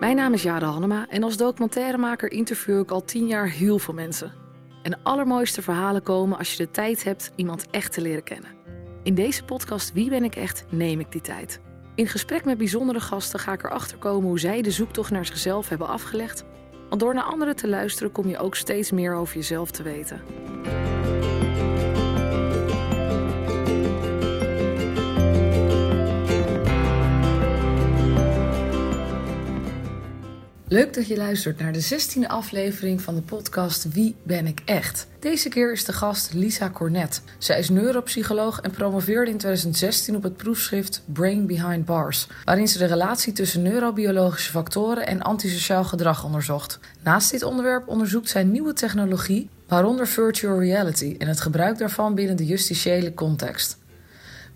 Mijn naam is Jade Hannema en als documentairemaker interview ik al tien jaar heel veel mensen. En de allermooiste verhalen komen als je de tijd hebt iemand echt te leren kennen. In deze podcast Wie ben ik echt neem ik die tijd. In gesprek met bijzondere gasten ga ik erachter komen hoe zij de zoektocht naar zichzelf hebben afgelegd. Want door naar anderen te luisteren kom je ook steeds meer over jezelf te weten. Leuk dat je luistert naar de 16e aflevering van de podcast Wie ben ik echt? Deze keer is de gast Lisa Cornet. Zij is neuropsycholoog en promoveerde in 2016 op het proefschrift Brain Behind Bars, waarin ze de relatie tussen neurobiologische factoren en antisociaal gedrag onderzocht. Naast dit onderwerp onderzoekt zij nieuwe technologie, waaronder virtual reality en het gebruik daarvan binnen de justitiële context.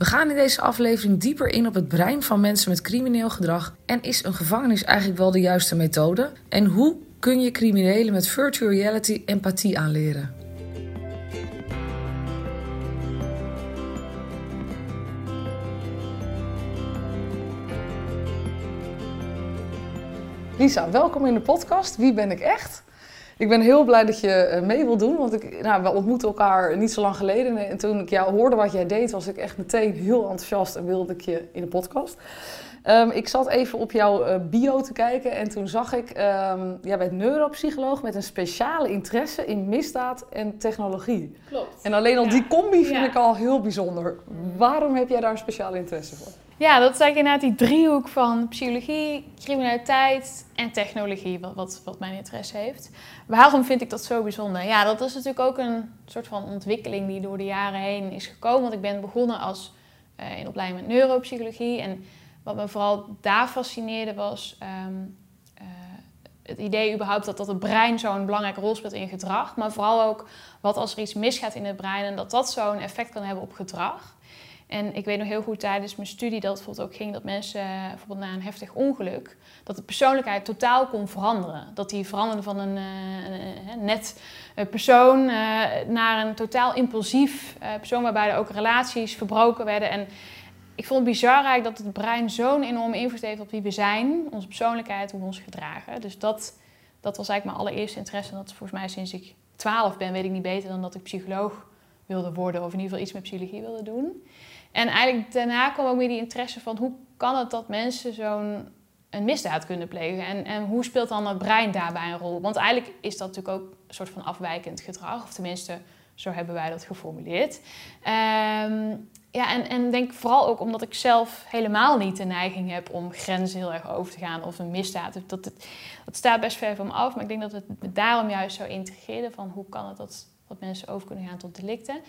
We gaan in deze aflevering dieper in op het brein van mensen met crimineel gedrag. En is een gevangenis eigenlijk wel de juiste methode? En hoe kun je criminelen met virtual reality empathie aanleren? Lisa, welkom in de podcast. Wie ben ik echt? Ik ben heel blij dat je eh, mee wil doen, want ik, nou, we ontmoeten elkaar niet zo lang geleden. En toen ik jou hoorde wat jij deed, was ik echt meteen heel enthousiast en wilde ik je in de podcast. Um, ik zat even op jouw uh, bio te kijken en toen zag ik, um, jij bent neuropsycholoog met een speciale interesse in misdaad en technologie. Klopt. En alleen al die combi vind ik al heel bijzonder. Waarom heb jij daar een speciale interesse voor? Ja, dat is eigenlijk inderdaad die driehoek van psychologie, criminaliteit en technologie, wat, wat, wat mijn interesse heeft. Waarom vind ik dat zo bijzonder? Ja, dat is natuurlijk ook een soort van ontwikkeling die door de jaren heen is gekomen. Want ik ben begonnen als uh, in opleiding met neuropsychologie. En wat me vooral daar fascineerde was um, uh, het idee überhaupt dat, dat het brein zo'n belangrijke rol speelt in gedrag. Maar vooral ook wat als er iets misgaat in het brein en dat dat zo'n effect kan hebben op gedrag. En ik weet nog heel goed tijdens mijn studie dat het bijvoorbeeld ook ging dat mensen eh, bijvoorbeeld na een heftig ongeluk, dat de persoonlijkheid totaal kon veranderen. Dat die veranderde van een, uh, een net persoon naar een totaal impulsief persoon waarbij er ook relaties verbroken werden. En ik vond het bizar eigenlijk dat het brein zo'n enorme invloed heeft op wie we zijn, onze persoonlijkheid, hoe we ons gedragen. Dus dat, dat was eigenlijk mijn allereerste interesse. En dat is volgens mij sinds ik 12 ben, weet ik niet beter dan dat ik psycholoog wilde worden. Of in ieder geval iets met psychologie wilde doen. En eigenlijk daarna kwam ook weer die interesse van hoe kan het dat mensen zo'n een misdaad kunnen plegen? En, en hoe speelt dan het brein daarbij een rol? Want eigenlijk is dat natuurlijk ook een soort van afwijkend gedrag. Of tenminste, zo hebben wij dat geformuleerd. Um, ja, en, en denk vooral ook omdat ik zelf helemaal niet de neiging heb om grenzen heel erg over te gaan of een misdaad. Dat, dat, dat staat best ver van me af, maar ik denk dat het daarom juist zo integreerde van hoe kan het dat, dat mensen over kunnen gaan tot delicten.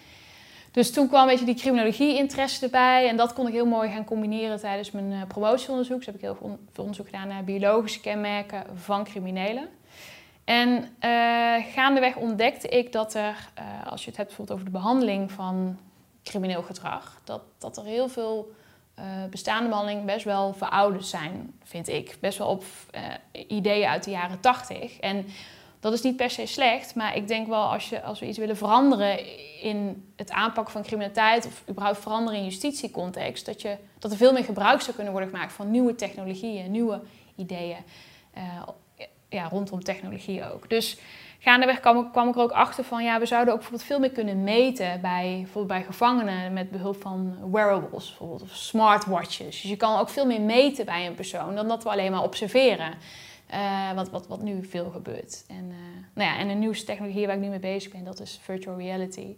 Dus toen kwam een beetje die criminologie-interesse erbij. En dat kon ik heel mooi gaan combineren tijdens mijn uh, promotieonderzoek. Dus heb ik heel veel onderzoek gedaan naar biologische kenmerken van criminelen. En uh, gaandeweg ontdekte ik dat er, uh, als je het hebt bijvoorbeeld over de behandeling van crimineel gedrag, dat, dat er heel veel bestaande behandelingen best wel verouderd zijn, vind ik. Best wel op ideeën uit de jaren tachtig. En dat is niet per se slecht, maar ik denk wel als, je, als we iets willen veranderen in het aanpakken van criminaliteit of überhaupt veranderen in justitiecontext, dat, je, dat er veel meer gebruik zou kunnen worden gemaakt van nieuwe technologieën, nieuwe ideeën uh, ja, rondom technologie ook. Dus gaandeweg kwam, kwam ik er ook achter van, ja, we zouden ook bijvoorbeeld veel meer kunnen meten bij, bijvoorbeeld bij gevangenen met behulp van wearables, bijvoorbeeld, of smartwatches. Dus je kan ook veel meer meten bij een persoon dan dat we alleen maar observeren. Uh, wat, wat, wat nu veel gebeurt. En, uh, nou ja, en de nieuwste technologie waar ik nu mee bezig ben, dat is virtual reality.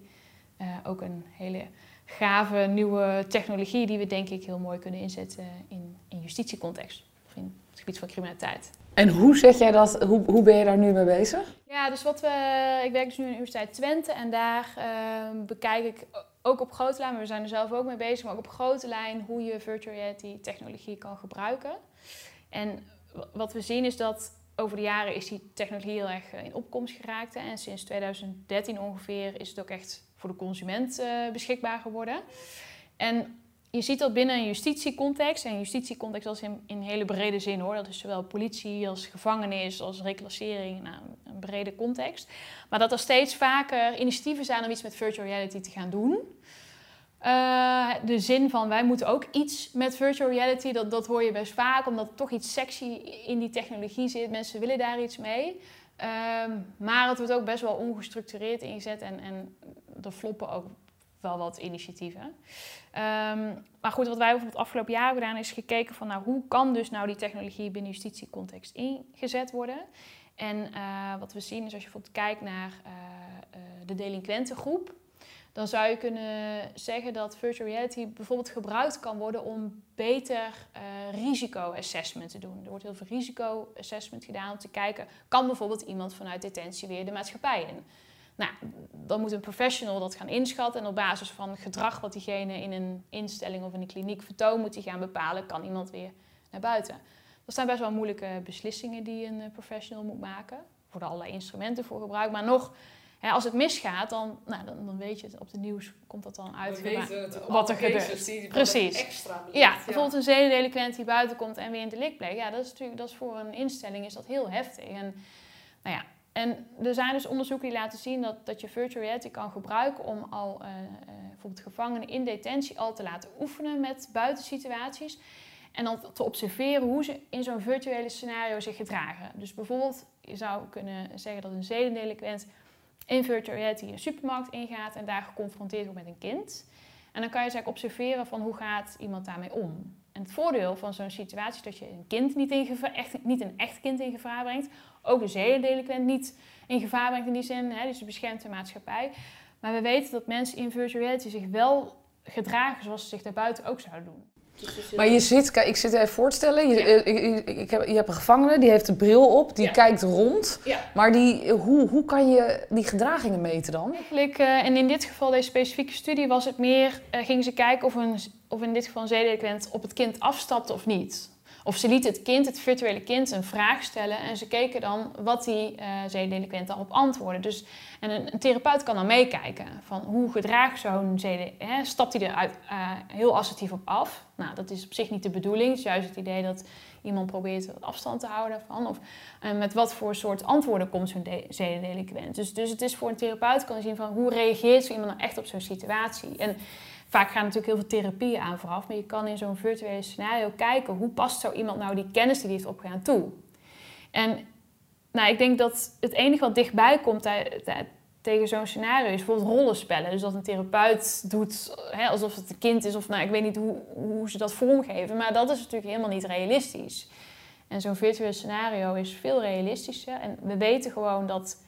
Uh, ook een hele gave nieuwe technologie die we denk ik heel mooi kunnen inzetten in, in justitiecontext. Of in het gebied van criminaliteit. En hoe zet jij dat, hoe, hoe ben je daar nu mee bezig? Ja, dus wat we, ik werk dus nu in de Universiteit Twente en daar ehm, bekijk ik ook op grote lijn, maar we zijn er zelf ook mee bezig, maar ook op grote lijn hoe je virtual reality technologie kan gebruiken. En wat we zien is dat over de jaren is die technologie heel erg eh, in opkomst geraakt. En sinds 2013 ongeveer is het ook echt voor de consument uh, beschikbaar geworden. En je ziet dat binnen een justitiecontext. En justitiecontext is in, in hele brede zin hoor. Dat is zowel politie als gevangenis als reclassering. Nou, een brede context. Maar dat er steeds vaker initiatieven zijn om iets met virtual reality te gaan doen. Uh, de zin van wij moeten ook iets met virtual reality, dat, dat hoor je best vaak, omdat er toch iets sexy in die technologie zit. Mensen willen daar iets mee. Uh, maar het wordt ook best wel ongestructureerd ingezet en, en er floppen ook wel wat initiatieven. Um, maar goed, wat wij bijvoorbeeld afgelopen jaar hebben gedaan is gekeken van nou, hoe kan dus nou die technologie binnen justitiecontext ingezet worden. En uh, wat we zien is als je bijvoorbeeld kijkt naar uh, de delinquentengroep, dan zou je kunnen zeggen dat virtual reality bijvoorbeeld gebruikt kan worden om beter uh, risico-assessment te doen. Er wordt heel veel risico-assessment gedaan om te kijken, kan bijvoorbeeld iemand vanuit detentie weer de maatschappij in? Nou, dan moet een professional dat gaan inschatten en op basis van gedrag wat diegene in een instelling of in een kliniek vertoont, moet hij gaan bepalen, kan iemand weer naar buiten. Dat zijn best wel moeilijke beslissingen die een professional moet maken. Er worden allerlei instrumenten voor gebruikt, maar nog als het misgaat, dan, nou, dan, dan, weet je het. Op de nieuws komt dat dan uit. wat er gebeurt. Precies. Extra ja, bijvoorbeeld een zedendelinquent die buiten komt en weer in de pleegt. Ja, dat is natuurlijk dat is voor een instelling is dat heel heftig. En, nou ja, en er zijn dus onderzoeken die laten zien dat, dat je virtual reality kan gebruiken om al uh, bijvoorbeeld gevangenen in detentie al te laten oefenen met buitensituaties. En dan te observeren hoe ze in zo'n virtuele scenario zich gedragen. Dus bijvoorbeeld, je zou kunnen zeggen dat een zedendelinquent in virtual reality een supermarkt ingaat en daar geconfronteerd wordt met een kind. En dan kan je eigenlijk observeren van hoe gaat iemand daarmee om. En het voordeel van zo'n situatie is dat je een kind niet, in gevaar, echt, niet een echt kind in gevaar brengt. Ook een zedendelinquent niet in gevaar brengt in die zin. Hè, dus je beschermt de maatschappij. Maar we weten dat mensen in virtual reality zich wel gedragen zoals ze zich daarbuiten ook zouden doen. Maar je zit, kijk, ik zit even voor te stellen. Je, eh, ik, heb, je hebt een gevangene, die heeft een bril op, die kijkt rond. Maar die, hoe, hoe kan je die gedragingen meten dan? Eigenlijk, uh, en in dit geval, deze specifieke studie, was het meer, uh, gingen ze kijken of, een, of in dit geval een zedelinquent op het kind afstapte of niet. Of ze lieten het kind, het virtuele kind, een vraag stellen en ze keken dan wat die uh, zedelinquent daarop antwoordde. Dus, en een, therapeut kan dan meekijken van hoe gedraagt zo'n zedelinquent, stapt hij er uh, heel assertief op af. Nou, dat is op zich niet de bedoeling, het is juist het idee dat iemand probeert afstand te houden van. Of uh, met wat voor soort antwoorden komt zo'n zedelinquent. Dus, dus het is voor een therapeut kan zien van hoe reageert zo iemand nou echt op zo'n situatie. En, Vaak gaan natuurlijk heel veel therapieën aan vooraf, maar je kan in zo'n virtuele scenario kijken hoe past zo iemand nou die kennis die hij heeft opgedaan toe. En nou, ik denk dat het enige wat dichtbij komt tegen zo'n scenario is bijvoorbeeld rollenspellen. Dus dat een therapeut doet hè, alsof het een kind is, of nou, ik weet niet hoe, hoe ze dat vormgeven, maar dat is natuurlijk helemaal niet realistisch. En zo'n virtueel scenario is veel realistischer. En we weten gewoon dat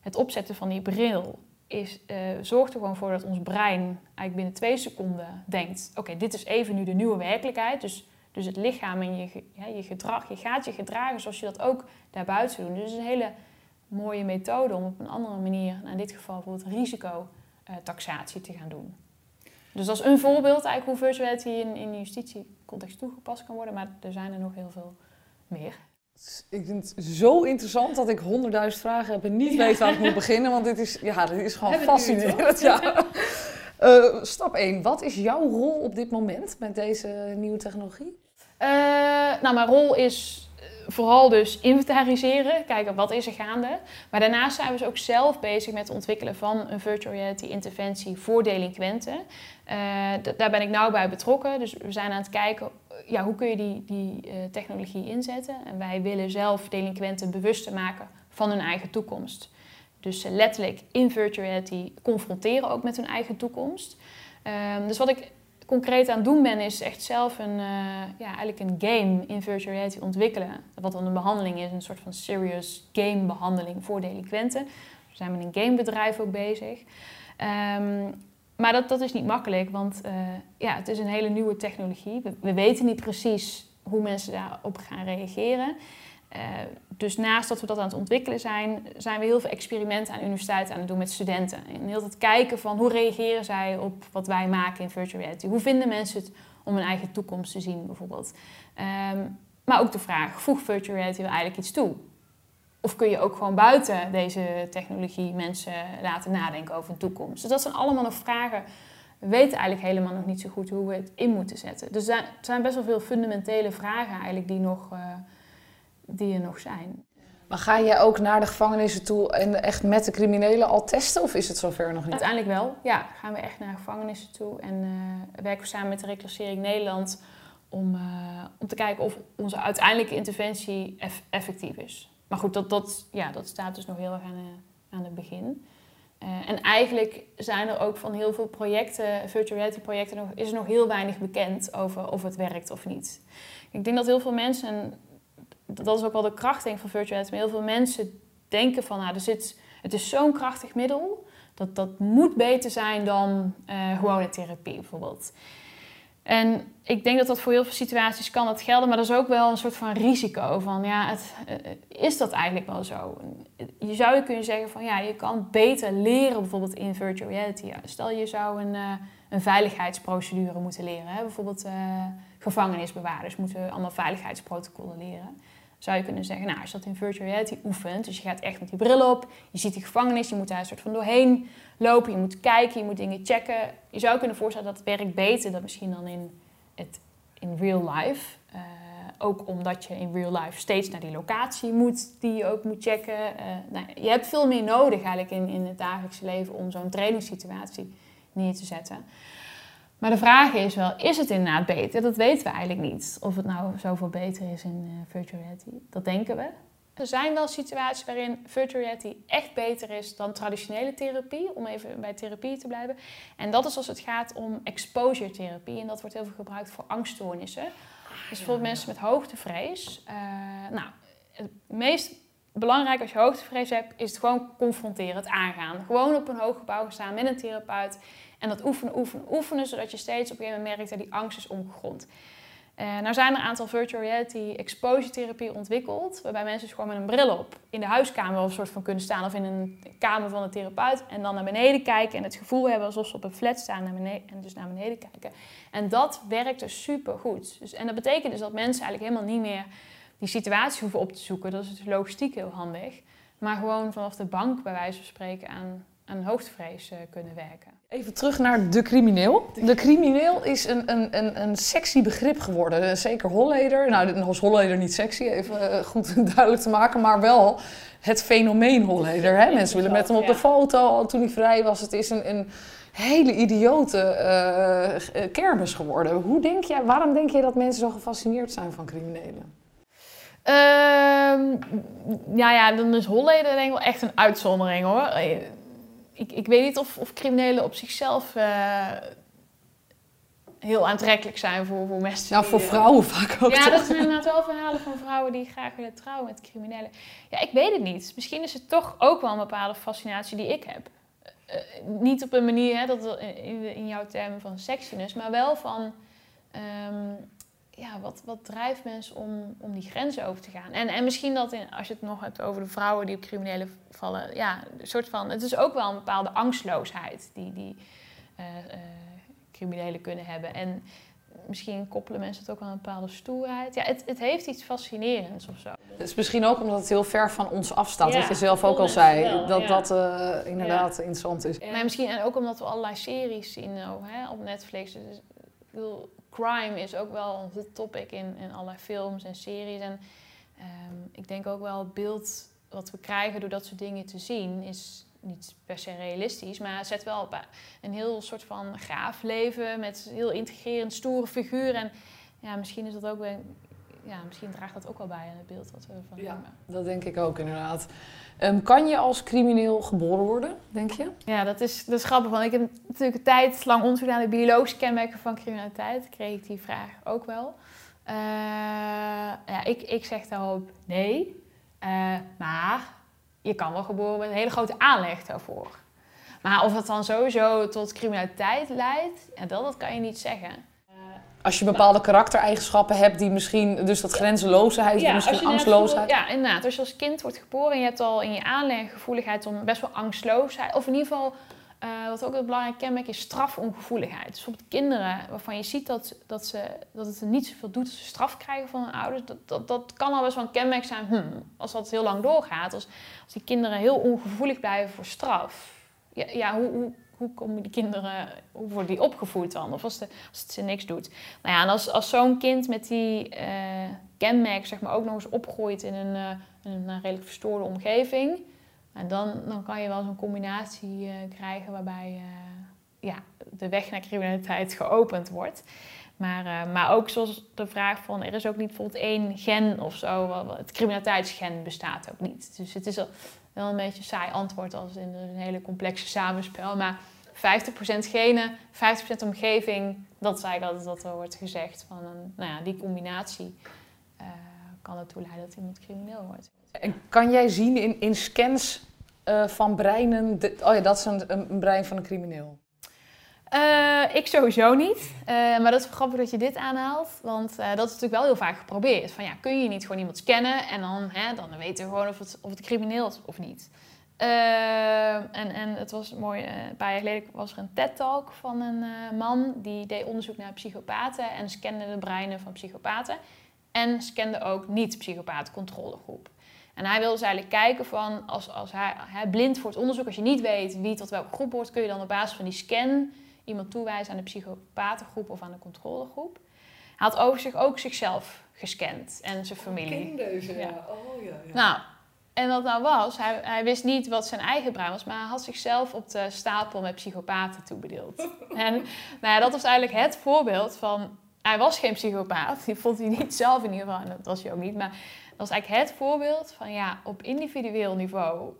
het opzetten van die bril is, uh, zorgt er gewoon voor dat ons brein eigenlijk binnen twee seconden denkt: oké, dit is even nu de nieuwe werkelijkheid. Dus, dus het lichaam en je, ja, je gedrag, je gaat je gedragen zoals je dat ook daarbuiten doet. Dus het is een hele mooie methode om op een andere manier, nou in dit geval bijvoorbeeld risicotaxatie te gaan doen. Dus dat is een voorbeeld eigenlijk hoe virtuality in, in justitiecontext toegepast kan worden, maar er zijn er nog heel veel meer. Ik vind het zo interessant dat ik honderdduizend vragen heb en niet weet waar ik moet beginnen. Want dit is, ja, dit is gewoon fascinerend. Ja. Uh, stap 1. Wat is jouw rol op dit moment met deze nieuwe technologie? Uh, nou, mijn rol is eh, vooral dus inventariseren, kijken wat is er gaande. Maar daarnaast zijn we dus ook zelf bezig met het ontwikkelen van een virtual reality interventie voor delinquenten. Uh, daar ben ik nauw bij betrokken. Dus we zijn aan het kijken ja, hoe kun je die, die uh, technologie inzetten. En wij willen zelf delinquenten bewuster maken van hun eigen toekomst. Dus letterlijk in virtual reality confronteren ook met hun eigen toekomst. Um, dus wat ik concreet aan het doen ben, is echt zelf een, uh, ja, eigenlijk een game in virtual reality ontwikkelen. Wat dan een behandeling is, een soort van serious game behandeling voor delinquenten. We zijn met een gamebedrijf ook bezig. Um, maar dat, dat is niet makkelijk, want uh, ja, het is een hele nieuwe technologie. We, we, weten niet precies hoe mensen daarop gaan reageren. Uh, dus naast dat we dat aan het ontwikkelen zijn, zijn we heel veel experimenten aan de universiteit aan het doen met studenten. En heel het kijken van hoe reageren zij op wat wij maken in virtual reality. Hoe vinden mensen het om hun eigen toekomst te zien bijvoorbeeld. Um, maar ook de vraag, voegt virtual reality wel eigenlijk iets toe? Of kun je ook gewoon buiten deze technologie mensen laten nadenken over een toekomst? Dus dat zijn allemaal nog vragen. We weten eigenlijk helemaal nog niet zo goed hoe we het in moeten zetten. Dus er zijn best wel veel fundamentele vragen eigenlijk die, nog, uh, die er nog zijn. Maar ga je ook naar de gevangenissen toe en echt met de criminelen al testen? Of is het zover nog niet? Uiteindelijk wel. Ja, gaan we echt naar gevangenissen toe. En uh, werken we samen met de Reclassering Nederland om, uh, om te kijken of onze uiteindelijke interventie effectief is. Maar goed, dat, dat, ja, dat staat dus nog heel erg aan, uh, aan het begin. en eigenlijk zijn er ook van heel veel projecten, virtual reality projecten, nog, is er nog heel weinig bekend over of het werkt of niet. Ik denk dat heel veel mensen dat is ook wel de kracht denk, van virtual. Heel veel mensen denken van, nou, er zit, het is zo'n krachtig middel, dat dat moet beter zijn dan uh, gewone therapie bijvoorbeeld. En ik denk dat dat voor heel veel situaties kan dat gelden, maar dat is ook wel een soort van risico van, ja, het, eh, is dat eigenlijk wel zo? Je zou kunnen zeggen van, ja, je kan beter leren bijvoorbeeld in virtual reality. Stel je zou een, uh, een veiligheidsprocedure moeten leren, hè? bijvoorbeeld gevangenisbewaarders moeten allemaal veiligheidsprotocollen leren zou je kunnen zeggen, nou, als je dat in virtual reality oefent, dus je gaat echt met die bril op, je ziet die gevangenis, je moet daar een soort van doorheen lopen, je moet kijken, je moet dingen checken. Je zou kunnen voorstellen dat het werkt beter dan misschien dan in, het, in real life. Uh, ook omdat je in real life steeds naar die locatie moet, die je ook moet checken. Uh, nou, je hebt veel meer nodig eigenlijk in, in het dagelijkse leven om zo'n trainingssituatie neer te zetten. Maar de vraag is wel, is het inderdaad beter? Dat weten we eigenlijk niet. Of het nou zoveel beter is in uh, virtual reality. Dat denken we. Er zijn wel situaties waarin virtual reality echt beter is dan traditionele therapie, om even bij therapie te blijven. En dat is als het gaat om exposure therapie. En dat wordt heel veel gebruikt voor angststoornissen. Dus bijvoorbeeld mensen met hoogtevrees. Uh, nou, het meest belangrijk als je hoogtevrees hebt, is het gewoon confronteren, het aangaan. Gewoon op een hoog gebouw staan met een therapeut en dat oefenen, oefenen, oefenen, zodat je steeds op een gegeven moment merkt dat die angst is omgegrond. Uh, nou zijn er een aantal virtual reality exposure therapie ontwikkeld, waarbij mensen dus gewoon met een bril op in de huiskamer of een soort van kunnen staan of in een kamer van een therapeut en dan naar beneden kijken en het gevoel hebben alsof ze op een flat staan naar beneden, en dus naar beneden kijken. En dat werkt dus super goed. Dus, en dat betekent dus dat mensen eigenlijk helemaal niet meer die situatie hoeven op te zoeken. Dat is dus logistiek heel handig. Maar gewoon vanaf de bank bij wijze van spreken aan, aan hoogtevrees uh, kunnen werken. Even terug naar de crimineel. De crimineel is een, een, een, een sexy begrip geworden. Zeker Holleder. Nou, was Holleder niet sexy, even eh, goed duidelijk te maken. Maar wel het fenomeen Holleder. Hè? Mensen willen met hem op de foto toen hij vrij was. Het is een, een hele idiote uh, kermis geworden. Hoe denk jij, waarom denk je dat mensen zo gefascineerd zijn van criminelen? Um, ja, ja, dan is Holleder denk ik wel echt een uitzondering hoor ik, ik weet niet of, of criminelen op zichzelf uh, heel aantrekkelijk zijn voor, voor mensen. Nou, voor eh, vrouwen vaak ook. Ja, dat zijn inderdaad wel verhalen van vrouwen die graag willen trouwen met criminelen. Ja, ik weet het niet. Misschien is het toch ook wel een bepaalde fascinatie die ik heb. Uh, niet op een manier, hè, dat in, in jouw termen van sexiness, maar wel van. Um, ja, wat, wat drijft mensen om, om die grenzen over te gaan? En, en misschien dat in, als je het nog hebt over de vrouwen die op criminelen vallen, ja, een soort van. Het is ook wel een bepaalde angstloosheid die, die uh, uh, criminelen kunnen hebben. En misschien koppelen mensen het ook aan een bepaalde stoerheid. Ja, het, het heeft iets fascinerends of zo. Het is misschien ook omdat het heel ver van ons afstaat, wat je zelf ook al zei. dat dat uh, inderdaad interessant is. Maar misschien en ook omdat we allerlei series zien oh, hè, op Netflix. Dus, ik bedoel, crime is ook wel een topic in, in allerlei films en series. En ehm, ik denk ook wel het beeld wat we krijgen door dat soort dingen te zien is niet per se realistisch, maar zet wel op een heel soort van gaaf leven met heel integrerend, stoere figuur. En ja, misschien is dat ook wel ja, misschien draagt dat ook wel bij aan het beeld wat we ervan ja, hebben. Dat denk ik ook inderdaad. Um, kan je als crimineel geboren worden, denk je? Ja, dat is, dat is grappig. Want ik heb natuurlijk een tijd lang onderzoek naar de biologische kenmerken van criminaliteit. Kreeg ik die vraag ook wel. Uh, ja, ik, ik zeg daarop nee. Uh, maar je kan wel geboren met een hele grote aanleg daarvoor. Maar of het dan sowieso tot criminaliteit leidt, ja, dat, dat kan je niet zeggen. Als je bepaalde karaktereigenschappen hebt die misschien, dus dat grenzeloosheid, ja, misschien angstloosheid. Ja, inderdaad. Als je als kind wordt geboren en je hebt al in je aanleg gevoeligheid om best wel angstloosheid, of in ieder geval, uh, wat ook een belangrijk kenmerk is, strafongevoeligheid. Dus bijvoorbeeld kinderen waarvan je ziet dat, dat, ze, dat het er niet zoveel doet als ze straf krijgen van hun ouders, dat, dat, dat kan al best wel een kenmerk zijn, hmm, als dat heel lang doorgaat. Als, als die kinderen heel ongevoelig blijven voor straf. Ja, ja hoe, hoe hoe komen die kinderen, hoe worden die opgevoed dan? Of als, als het ze niks doet. Nou ja, en als, als zo'n kind met die uh, kenmerken zeg maar, ook nog eens opgroeit in een, uh, een redelijk verstoorde omgeving. En dan, dan kan je wel zo'n combinatie krijgen waarbij ja, de weg naar criminaliteit geopend wordt. Maar, maar ook zoals de vraag van, er is ook niet bijvoorbeeld één gen of zo. Het criminaliteitsgen bestaat ook niet. Dus het is wel een beetje saai antwoord als in een hele complexe samenspel. Maar 50% genen, 50% omgeving, dat is eigenlijk altijd wat er wordt gezegd. Van een, nou ja, die combinatie uh, kan ertoe leiden dat iemand crimineel wordt. En kan jij zien in, in scans uh, van breinen, de, oh ja, dat is een, een brein van een crimineel? Uh, ik sowieso niet. Uh, maar dat is grappig dat je dit aanhaalt. Want uh, dat is natuurlijk wel heel vaak geprobeerd. Van ja, kun je niet gewoon iemand scannen en dan, hè, dan weten we gewoon of het, of het crimineel is of niet. En, en het was mooi, een paar jaar geleden was er een TED-talk van een man die deed onderzoek naar psychopaten en scande de breinen van psychopaten. En scande ook niet-psychopaten controlegroep. En hij wil dus eigenlijk kijken van, als, als hij, hij blind voor het onderzoek, als je niet weet wie tot welke groep hoort, kun je dan op basis van die scan iemand toewijzen aan de psychopatengroep of aan de controlegroep. Hij had over zich ook zichzelf gescand en zijn familie. Ik deze, ja. Oh, ja, ja. Nou, en wat nou was, hij, hij wist niet wat zijn eigen brein was, maar hij had zichzelf op de stapel met psychopaten toebedeeld. en nou ja, dat was eigenlijk het voorbeeld van, hij was geen psychopaat, die vond hij niet zelf in ieder geval, en dat was hij ook niet, maar dat was eigenlijk het voorbeeld van ja, op individueel niveau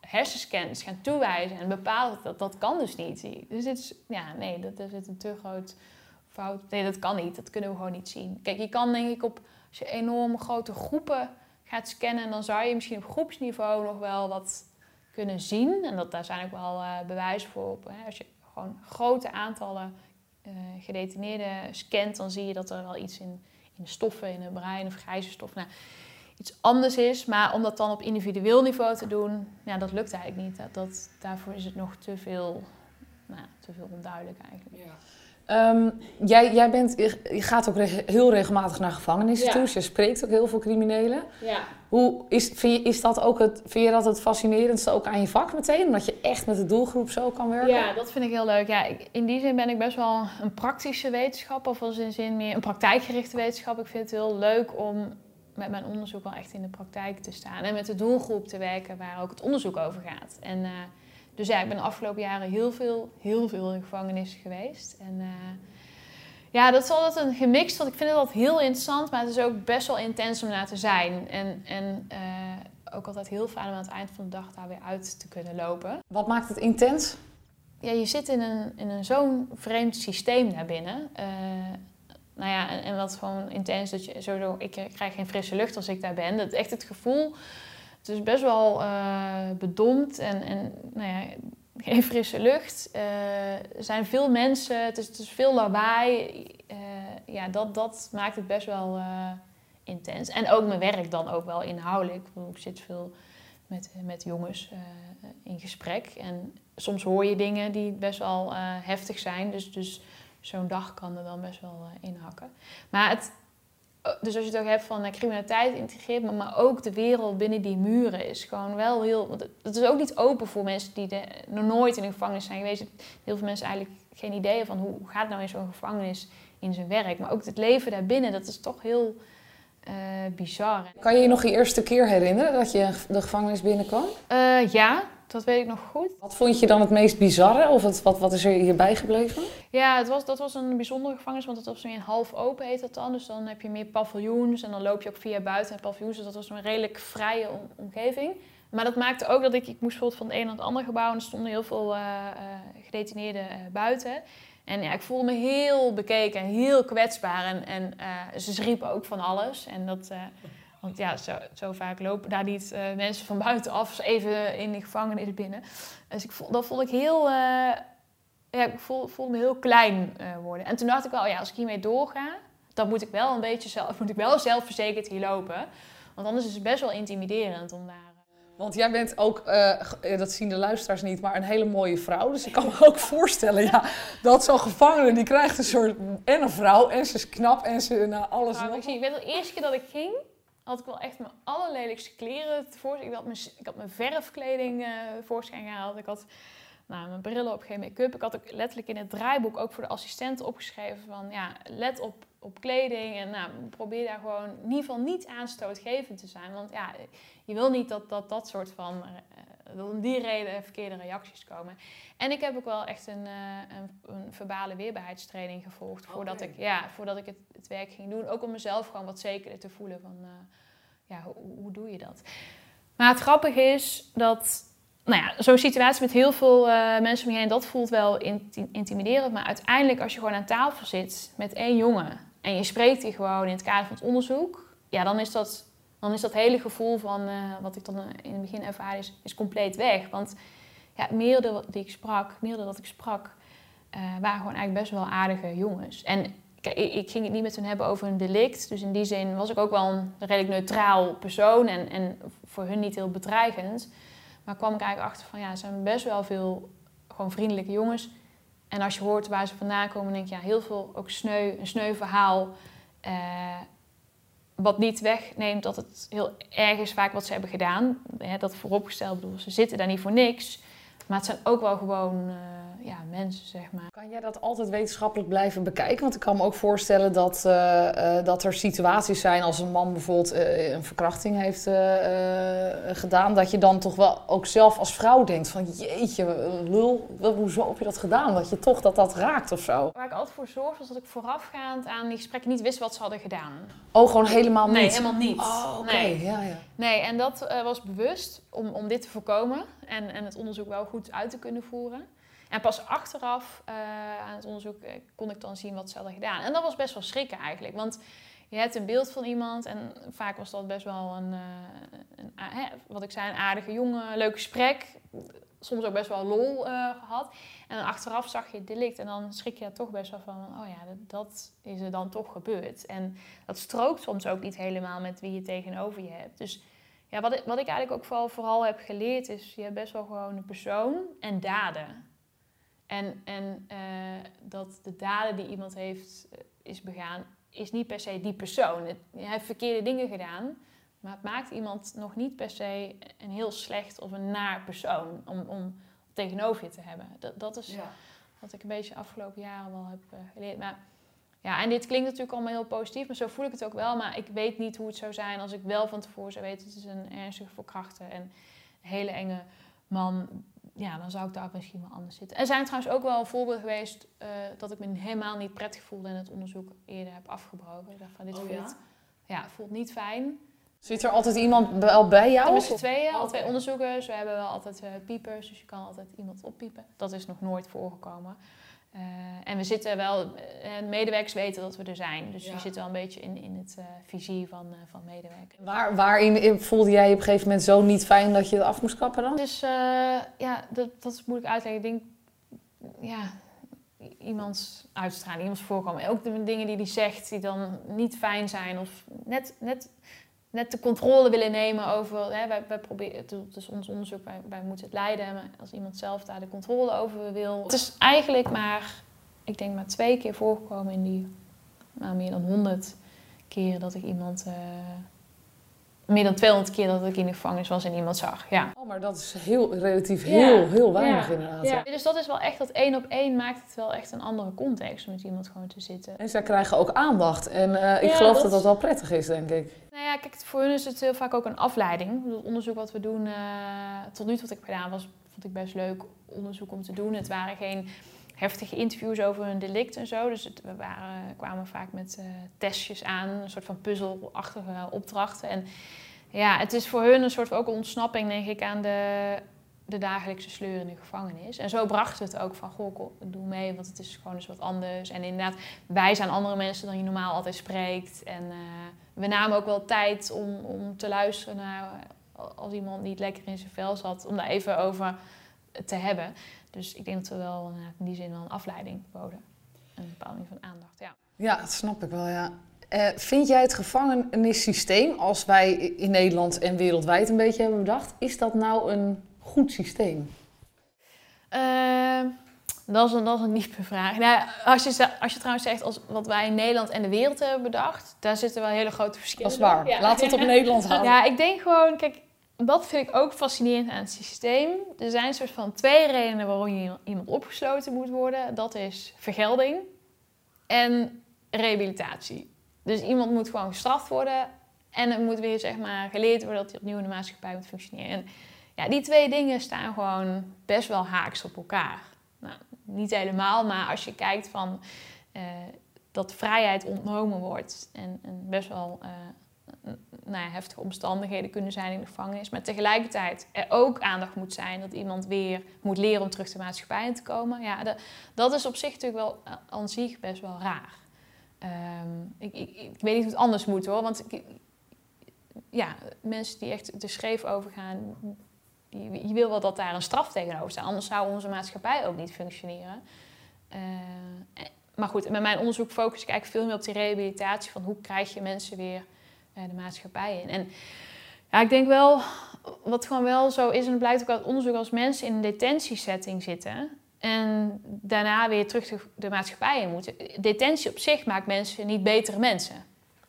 hersenscans gaan toewijzen en bepalen dat dat kan dus niet. Dus het is, ja, nee, dat, er zit een te groot fout. Nee, dat kan niet. Dat kunnen we gewoon niet zien. Kijk, je kan denk ik op, als je enorm grote groepen gaat scannen, dan zou je misschien op groepsniveau nog wel wat kunnen zien. En dat, daar zijn ook wel uh, bewijzen voor. Op, hè. Als je gewoon grote aantallen uh, gedetineerden scant, dan zie je dat er wel iets in, in de stoffen, in het brein of grijze stoffen. Nou, iets anders is. Maar om dat dan op individueel niveau te doen, ja, dat lukt eigenlijk niet. Dat, dat daarvoor is het nog te veel, nou, te veel onduidelijk eigenlijk. Ja. Um, jij, jij bent, je gaat ook heel regelmatig naar gevangenissen toe. Dus je spreekt ook heel veel criminelen. Ja. Hoe is, vind, je, is dat ook het, vind je dat het fascinerendste ook aan je vak meteen? Omdat je echt met de doelgroep zo kan werken? Ja, dat vind ik heel leuk. Ja, in die zin ben ik best wel een praktische wetenschapper. Of als in zin meer een praktijkgerichte wetenschap. Ik vind het heel leuk om met mijn onderzoek wel echt in de praktijk te staan. En met de doelgroep te werken waar ook het onderzoek over gaat. En, uh, dus ja, ik ben de afgelopen jaren heel veel, heel veel in gevangenis geweest. En uh, ja, dat is altijd een gemixt, want ik vind het altijd heel interessant, maar het is ook best wel intens om naar te zijn. En, en uh, ook altijd heel fijn om aan het eind van de dag daar weer uit te kunnen lopen. Wat maakt het intens? Ja, je zit in een, in een zo'n vreemd systeem daar binnen nou ja, en, en, wat gewoon intens dat je sowieso, ik krijg geen frisse lucht als ik daar ben. Dat echt het gevoel, het is best wel uh, bedompt en, en nou ja, geen frisse lucht. Uh, er zijn veel mensen, het is, het is veel lawaai. Uh, ja, dat, dat maakt het best wel intens. En ook mijn werk dan ook wel inhoudelijk. Ik zit veel met, met jongens in gesprek. En soms hoor je dingen die best wel heftig zijn. Dus, dus zo'n dag kan er dan best wel inhakken. Maar het, eh, dus als je het ook hebt van uh, criminaliteit integreert, maar, maar ook de wereld binnen die muren is gewoon wel heel. Want het is ook niet open voor mensen die de, nog nooit in een gevangenis zijn geweest. Heel veel mensen eigenlijk geen idee van hoe gaat nou in zo'n gevangenis in zijn werk. Maar ook het leven daarbinnen, dat is toch heel uh, bizar. Kan je je nog je eerste keer herinneren dat je de gevangenis binnenkwam? ja, dat weet ik nog goed. Wat vond je dan het meest bizarre? Of het, wat, wat is er hierbij gebleven? Ja, het was, dat was een bijzondere gevangenis, want het was een half open heet dat dan. Dus dan heb je meer paviljoens en dan loop je ook via buiten en paviljoens. Dus dat was een redelijk vrije omgeving. Maar dat maakte ook dat ik, ik moest bijvoorbeeld van het een naar het andere gebouw en er stonden heel veel uh, uh, gedetineerden uh, buiten. En ja, ik voelde me heel bekeken en heel kwetsbaar. En, en ze riepen ook van alles. En dat, want ja, zo, zo vaak lopen daar niet uh, mensen van buitenaf even in de gevangenis binnen. Dus ik voel, dat vond ik heel... Uh, ja, ik voel, voel me heel klein uh, worden. En toen dacht ik wel, ja, als ik hiermee doorga... dan moet ik wel een beetje zelf, moet ik wel zelfverzekerd hier lopen. Want anders is het best wel intimiderend om daar... Want jij bent ook, dat zien de luisteraars niet, maar een hele mooie vrouw. Dus ik kan me ook voorstellen ja, dat zo'n gevangene, die krijgt een soort... En een vrouw, en ze is knap, en ze... Nou, alles nou, ik, zie, ik weet de eerste keer dat ik ging had ik wel echt mijn allerlelijkste kleren tevoorschijn. Ik had mijn, ik had mijn verfkleding uh, voorschijn gehaald. Ik had nou, mijn brillen op, geen make-up. Ik had ook letterlijk in het draaiboek ook voor de assistenten opgeschreven van ja, let op, op kleding en nou, probeer daar gewoon in ieder geval niet aanstootgevend te zijn. Want ja, je wil niet dat dat, dat soort van, om die reden verkeerde reacties komen. En ik heb ook wel echt een, uh, een, een, verbale weerbaarheidstraining gevolgd voordat, ik, ja, voordat ik het, het, werk ging doen. Ook om mezelf gewoon wat zekerder te voelen van uh, ja, hoe, hoe doe je dat? Maar het grappige is dat nou ja, zo'n situatie met heel veel uh, mensen om je heen, dat voelt wel intimiderend. Maar uiteindelijk, als je gewoon aan tafel zit met één jongen en je spreekt die gewoon in het kader van het onderzoek, ja, dan is dat, dan is dat hele gevoel van uh, wat ik dan in het begin ervaarde, is, is compleet weg. Want ja, meerdere die ik sprak, meerdere dat ik sprak, uh, waren gewoon eigenlijk best wel aardige jongens. En kijk, ik, ging het niet met hen hebben over een delict. Dus in die zin was ik ook wel een redelijk neutraal persoon en, en voor hun niet heel bedreigend. Maar kwam ik eigenlijk achter van ja, er zijn best wel veel gewoon vriendelijke jongens. En als je hoort waar ze vandaan komen, denk je ja, heel veel ook sneu, een sneu verhaal. Eh, wat niet wegneemt dat het heel erg is vaak wat ze hebben gedaan. dat vooropgesteld, bedoel, ze zitten daar niet voor niks. Maar het zijn ook wel gewoon uh, ja, mensen, zeg maar. Kan jij dat altijd wetenschappelijk blijven bekijken? Want ik kan me ook voorstellen dat, uh, uh, dat er situaties zijn als een man bijvoorbeeld een verkrachting heeft gedaan. Dat je dan toch wel ook zelf als vrouw denkt van jeetje, lul, hoezo heb je dat gedaan? Dat je toch dat dat raakt of zo. Waar ik altijd voor zorg was dat ik voorafgaand aan die gesprekken niet wist wat ze hadden gedaan. Oh, gewoon helemaal niet? Nee, helemaal niet. Oh, oké. Nee. Ja, ja. nee, en dat was bewust om, om dit te voorkomen en, en het onderzoek wel goed uit te kunnen voeren. En pas achteraf uh, aan het onderzoek eh, kon ik dan zien wat ze hadden gedaan. En dat was best wel schrikken eigenlijk. Want je hebt een beeld van iemand en vaak was dat best wel een, uh, een wat ik zei, een aardige jongen, leuk gesprek. Soms ook best wel lol gehad. En dan achteraf zag je het delict en dan schrik je er toch best wel van, oh ja, dat, dat, is er dan toch gebeurd. En dat strookt soms ook niet helemaal met wie je tegenover je hebt. Dus ja, wat, ik, wat ik eigenlijk ook vooral, vooral heb geleerd is, je hebt best wel gewoon een persoon en daden. En, en uh, dat de daden die iemand heeft uh, is begaan, is niet per se die persoon. Het, hij heeft verkeerde dingen gedaan, maar het maakt iemand nog niet per se een heel slecht of een naar persoon om, om tegenover je te hebben. Dat, dat is ja. wat ik een beetje afgelopen jaren wel heb uh, geleerd. Maar ja, en dit klinkt natuurlijk allemaal heel positief, maar zo voel ik het ook wel. Maar ik weet niet hoe het zou zijn als ik wel van tevoren zou weten... het is een ernstige verkrachter en een hele enge man. Ja, dan zou ik daar misschien wel anders zitten. Er zijn trouwens ook wel voorbeelden geweest uh, dat ik me helemaal niet prettig voelde... en het onderzoek eerder heb afgebroken. Ik dacht van, dit oh, voelt, ja? ja, voelt niet fijn. Zit er altijd iemand wel bij jou? Met z'n tweeën, al twee onderzoekers. We hebben wel altijd uh, piepers, dus je kan altijd iemand oppiepen. Dat is nog nooit voorgekomen. Uh, en we zitten wel, uh, medewerkers weten dat we er zijn. Dus ja. je zit wel een beetje in, in het uh, visie van, van medewerkers. Waar, waarin voelde jij op een gegeven moment zo niet fijn dat je het af moest kappen dan? Dus ja, dat, dat is moeilijk uitleggen. Ik denk, ja, iemands uitstraling, iemands voorkomen. Ook de dingen die hij zegt die dan niet fijn zijn. Of net, net net de controle willen nemen over. Hè, wij, proberen, het is ons onderzoek, wij, moeten het leiden. Als iemand zelf daar de controle over wil. Het is eigenlijk maar, ik denk maar twee keer voorgekomen in die nou, meer dan honderd keer dat ik iemand. Uh, meer dan 200 keer dat ik in de gevangenis was en iemand zag. Ja. Oh, maar dat is heel relatief heel, ja. heel weinig ja. inderdaad. Ja. Dus dat is wel echt, dat één op één maakt het wel echt een andere context om met iemand gewoon te zitten. En zij krijgen ook aandacht. En uh, ik geloof dat... dat dat wel prettig is, denk ik. Nou ja, kijk, voor hun is het heel vaak ook een afleiding. Het onderzoek wat we doen, uh, tot nu toe wat ik gedaan, was, vond ik best leuk onderzoek om te doen. Het waren geen heftige interviews over een delict en zo. Dus we waren, kwamen vaak met uh, testjes aan, een soort van puzzelachtige opdrachten. En ja, het is voor hun een soort van ook ontsnapping, denk ik, aan de, de dagelijkse sleur in de gevangenis. En zo brachten we het ook van, goh, doe mee, want het is gewoon eens wat anders. En inderdaad, wij zijn andere mensen dan je normaal altijd spreekt. En uh, we namen ook wel tijd om, om te luisteren naar als iemand niet lekker in zijn vel zat, om daar even over te hebben. Dus ik denk dat we wel in die zin wel een afleiding boden. Een bepaalde van aandacht, ja. Ja, dat snap ik wel, ja. Uh, vind jij het gevangenissysteem, als wij in Nederland en wereldwijd een beetje hebben bedacht, is dat nou een goed systeem? Uh, dat, is een, dat is een diepe vraag. Nou, als, je, als je trouwens zegt als wat wij in Nederland en de wereld hebben bedacht, daar zitten wel hele grote verschillen. Dat is waar. Ja. Laten we het op Nederland houden. Ja, ik denk gewoon, kijk, dat vind ik ook fascinerend aan het systeem. Er zijn soort van twee redenen waarom je iemand opgesloten moet worden. Dat is vergelding en rehabilitatie. Dus iemand moet gewoon gestraft worden en het moet weer zeg maar geleerd worden dat hij opnieuw in de maatschappij moet functioneren. En ja, die twee dingen staan gewoon best wel haaks op elkaar. Nou, niet helemaal, maar als je kijkt van uh, dat vrijheid ontnomen wordt en, best wel uh, nou ja, heftige omstandigheden kunnen zijn in de gevangenis. Maar tegelijkertijd er ook aandacht moet zijn dat iemand weer moet leren om terug de maatschappij in te komen. Ja, dat, dat is op zich natuurlijk wel eh, aan zich best wel raar. Ehm, ik, ik, ik, weet niet hoe het anders moet hoor. Want ja, mensen die echt er scheef over gaan, je, je, wil wel dat daar een straf tegenover staat. Anders zou onze maatschappij ook niet functioneren. Uh, maar goed, met mijn onderzoek focus ik eigenlijk veel meer op die rehabilitatie. Van hoe krijg je mensen weer de maatschappij in. En ja, ik denk wel, wat gewoon wel zo is, en het blijkt ook uit onderzoek, als mensen in een detentiesetting zitten en daarna weer terug de, maatschappij in moeten. Detentie op zich maakt mensen niet betere mensen.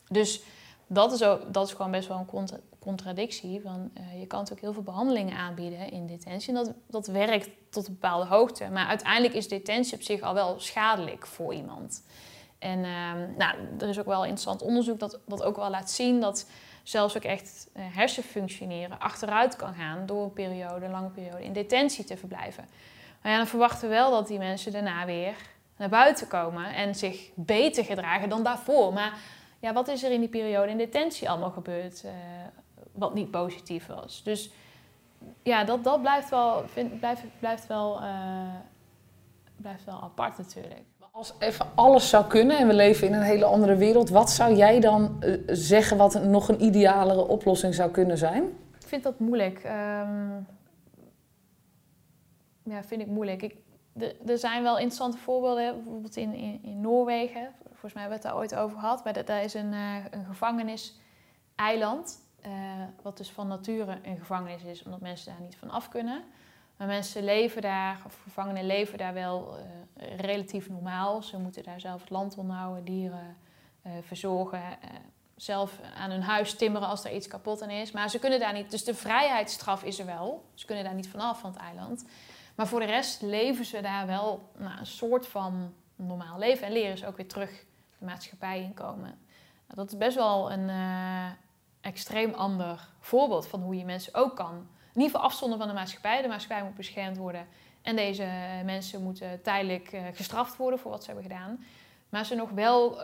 Dus dat is, ook, dat is gewoon best wel een contradictie. Van, uh, je kan natuurlijk heel veel behandelingen aanbieden in detentie. En dat, dat werkt tot een bepaalde hoogte. Maar uiteindelijk is detentie op zich al wel schadelijk voor iemand. En uh, nou, er is ook wel interessant onderzoek dat, dat ook wel laat zien dat zelfs ook echt uh, hersenfunctioneren achteruit kan gaan door een periode, lange periode in detentie te verblijven. Maar ja, dan verwachten we wel dat die mensen daarna weer naar buiten komen en zich beter gedragen dan daarvoor. Maar ja, wat is er in die periode in detentie allemaal gebeurd uh, wat niet positief was? Dus ja, dat, dat blijft wel, blijft, blijft, wel, uh, blijft wel apart natuurlijk. Als even alles zou kunnen en we leven in een hele andere wereld, wat zou jij dan uh, zeggen wat nog een idealere oplossing zou kunnen zijn? Ik vind dat moeilijk. Um, ja, vind ik moeilijk. Ik, er zijn wel interessante voorbeelden, bijvoorbeeld in, in, Noorwegen. Volgens mij hebben we het daar ooit over gehad. Maar daar is een, uh, een gevangeniseiland. Uh, wat dus van nature een gevangenis is, omdat mensen daar niet van af kunnen. Maar mensen leven daar, of gevangenen leven daar wel uh, relatief normaal. Ze moeten daar zelf het land onderhouden, dieren verzorgen. zelf aan hun huis timmeren als er iets kapot aan is. Maar ze kunnen daar niet. Dus de vrijheidsstraf is er wel. Ze kunnen daar niet vanaf van het eiland. Maar voor de rest leven ze daar wel nou, een soort van normaal leven en leren ze ook weer terug de maatschappij inkomen. Nou, dat is best wel een extreem ander voorbeeld van hoe je mensen ook kan. In ieder geval van de maatschappij. De maatschappij moet beschermd worden. En deze mensen moeten tijdelijk uh, gestraft worden voor wat ze hebben gedaan. Maar ze nog wel, uh,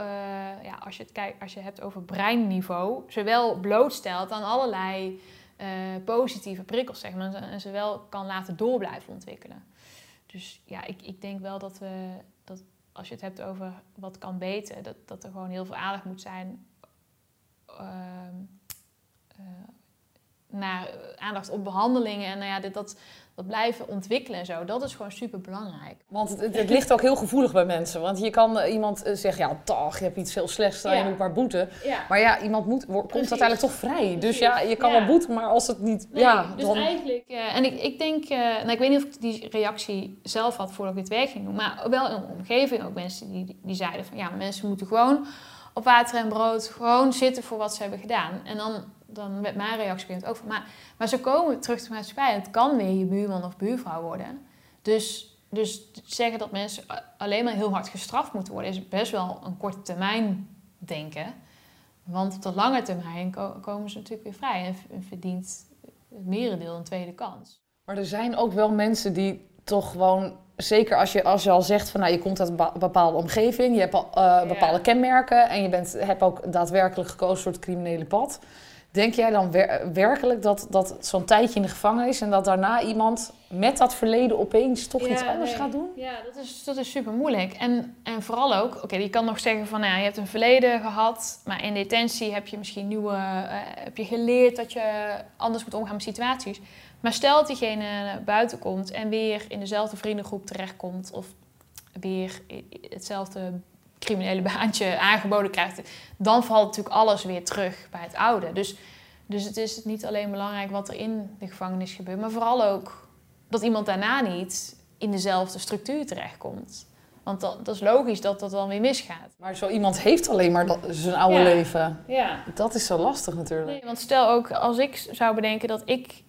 ja, als, je het kijkt, als je hebt over breinniveau, ze wel blootstelt aan allerlei positieve prikkels, zeg maar. En ze wel kan laten door blijven ontwikkelen. Dus ja, ik, ik denk wel dat we, dat als je het hebt over wat kan beter, dat, dat er gewoon heel veel aandacht moet zijn uh, naar aandacht op behandelingen. En nou ja, dit, dat, dat blijven ontwikkelen en zo, dat is gewoon super belangrijk. Want het, het, ligt ook heel gevoelig bij mensen. Want je kan uh, iemand uh, zeggen, ja, toch, je hebt iets heel slechts, ja. je moet maar boeten. Ja. Maar ja, iemand moet, wordt, komt uiteindelijk toch vrij. Precies. Dus ja, je kan ja. wel boeten, maar als het niet... Nee, ja, dus dan... eigenlijk... Uh, en ik, ik denk, nou, ik weet niet of ik die reactie zelf had voordat ik dit werk ging doen. Maar wel in de omgeving ook mensen die, die zeiden van, ja, mensen moeten gewoon op water en brood gewoon zitten voor wat ze hebben gedaan. En dan dan met mijn reactie ook van. Maar, maar ze komen terug de maatschappij. Het kan weer je buurman of buurvrouw worden. Dus, dus zeggen dat mensen alleen maar heel hard gestraft moeten worden, is best wel een korte termijn denken. Want op de lange termijn komen ze natuurlijk weer vrij en verdient het merendeel een tweede kans. Maar er zijn ook wel mensen die toch gewoon zeker als je, als je al zegt van nou, je komt uit een bepaalde omgeving, je hebt al, uh, bepaalde ja. kenmerken en je bent, hebt ook daadwerkelijk gekozen voor het criminele pad. Denk jij dan wer werkelijk dat, dat zo'n tijdje in de gevangenis en dat daarna iemand met dat verleden opeens toch ja, iets anders nee. gaat doen? Ja, dat is, dat is super moeilijk. En, en vooral ook, oké, okay, je kan nog zeggen van nou, je hebt een verleden gehad, maar in detentie heb je misschien nieuwe, uh, heb je geleerd dat je anders moet omgaan met situaties. Maar stel dat diegene buiten komt en weer in dezelfde vriendengroep terechtkomt of weer hetzelfde criminele baantje aangeboden krijgt, dan valt natuurlijk alles weer terug bij het oude. Dus, dus het is niet alleen belangrijk wat er in de gevangenis gebeurt, maar vooral ook dat iemand daarna niet in dezelfde structuur terechtkomt. Want dat, dat is logisch dat dat dan weer misgaat. Maar zo iemand heeft alleen maar dat, zijn oude Ja. leven. Ja. Dat is zo lastig natuurlijk. Nee, want stel ook als ik zou bedenken dat ik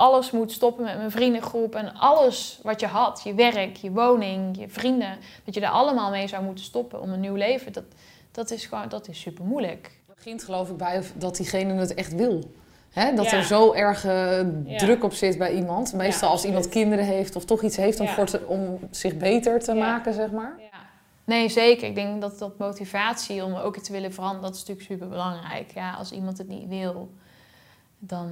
alles moet stoppen met mijn vriendengroep en alles wat je had, je werk, je woning, je vrienden, dat je daar allemaal mee zou moeten stoppen om een nieuw leven, dat, dat is gewoon, dat is super moeilijk. Het begint geloof ik bij dat diegene het echt wil. Hè? Dat Ja. er zo erg eh, Ja. druk op zit bij iemand. Meestal als iemand kinderen heeft of toch iets heeft om, te- om zich beter te maken, zeg maar. Ja. Nee, zeker. Ik denk dat dat motivatie om ook iets te willen veranderen, dat is natuurlijk super belangrijk. Ja, als iemand het niet wil, dan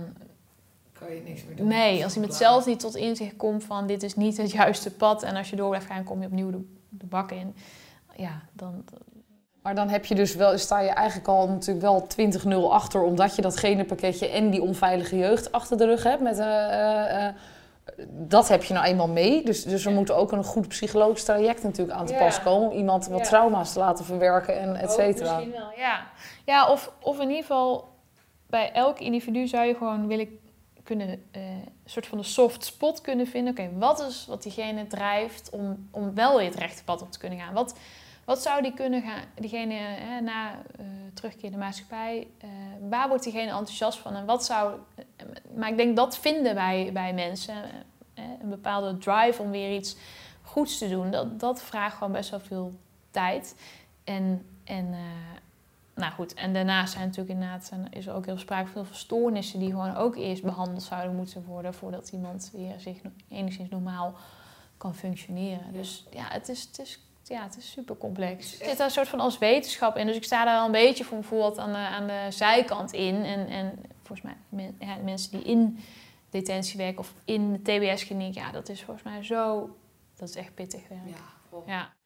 Kan je niks meer Nee, als iemand zelf niet tot inzicht komt van dit is niet het juiste pad en als je door blijft gaan kom je opnieuw de, de bak in. Ja, dan... Maar dan heb je dus wel, sta je eigenlijk al natuurlijk wel 20-0 achter, omdat je dat genenpakketje en die onveilige jeugd achter de rug hebt. Met, eh, eh, eh, dat heb je nou eenmaal mee. Dus, dus er Ja. moet ook een goed psychologisch traject natuurlijk aan te Ja. pas komen. Om iemand wat Ja. trauma's te laten verwerken en et cetera. Misschien wel, ja. Ja, of, of in ieder geval bij elk individu zou je gewoon willen kunnen, eh, een soort van een soft spot kunnen vinden. Oké, wat is wat diegene drijft om, om wel weer het rechte pad op te kunnen gaan? Wat, wat zou die kunnen gaan, diegene eh, na eh, terugkeer in de maatschappij, waar wordt diegene enthousiast van? En wat zou, maar ik denk dat vinden bij, bij mensen, een bepaalde drive om weer iets goeds te doen, dat, dat vraagt gewoon best wel veel tijd. En, en nou goed, en daarnaast zijn natuurlijk inderdaad, zijn, is er ook heel sprake van veel stoornissen die gewoon ook eerst behandeld zouden moeten worden voordat iemand weer zich enigszins normaal kan functioneren. Dus ja, het is, het is, ja, het is super complex. Er zit daar een soort van als wetenschap in, dus ik sta daar wel een beetje voor bijvoorbeeld aan de, aan de zijkant in. En, en volgens mij, men, ja, mensen die in detentie werken of in de TBS-kliniek, ja, dat is volgens mij zo, dat is echt pittig werk. Ja.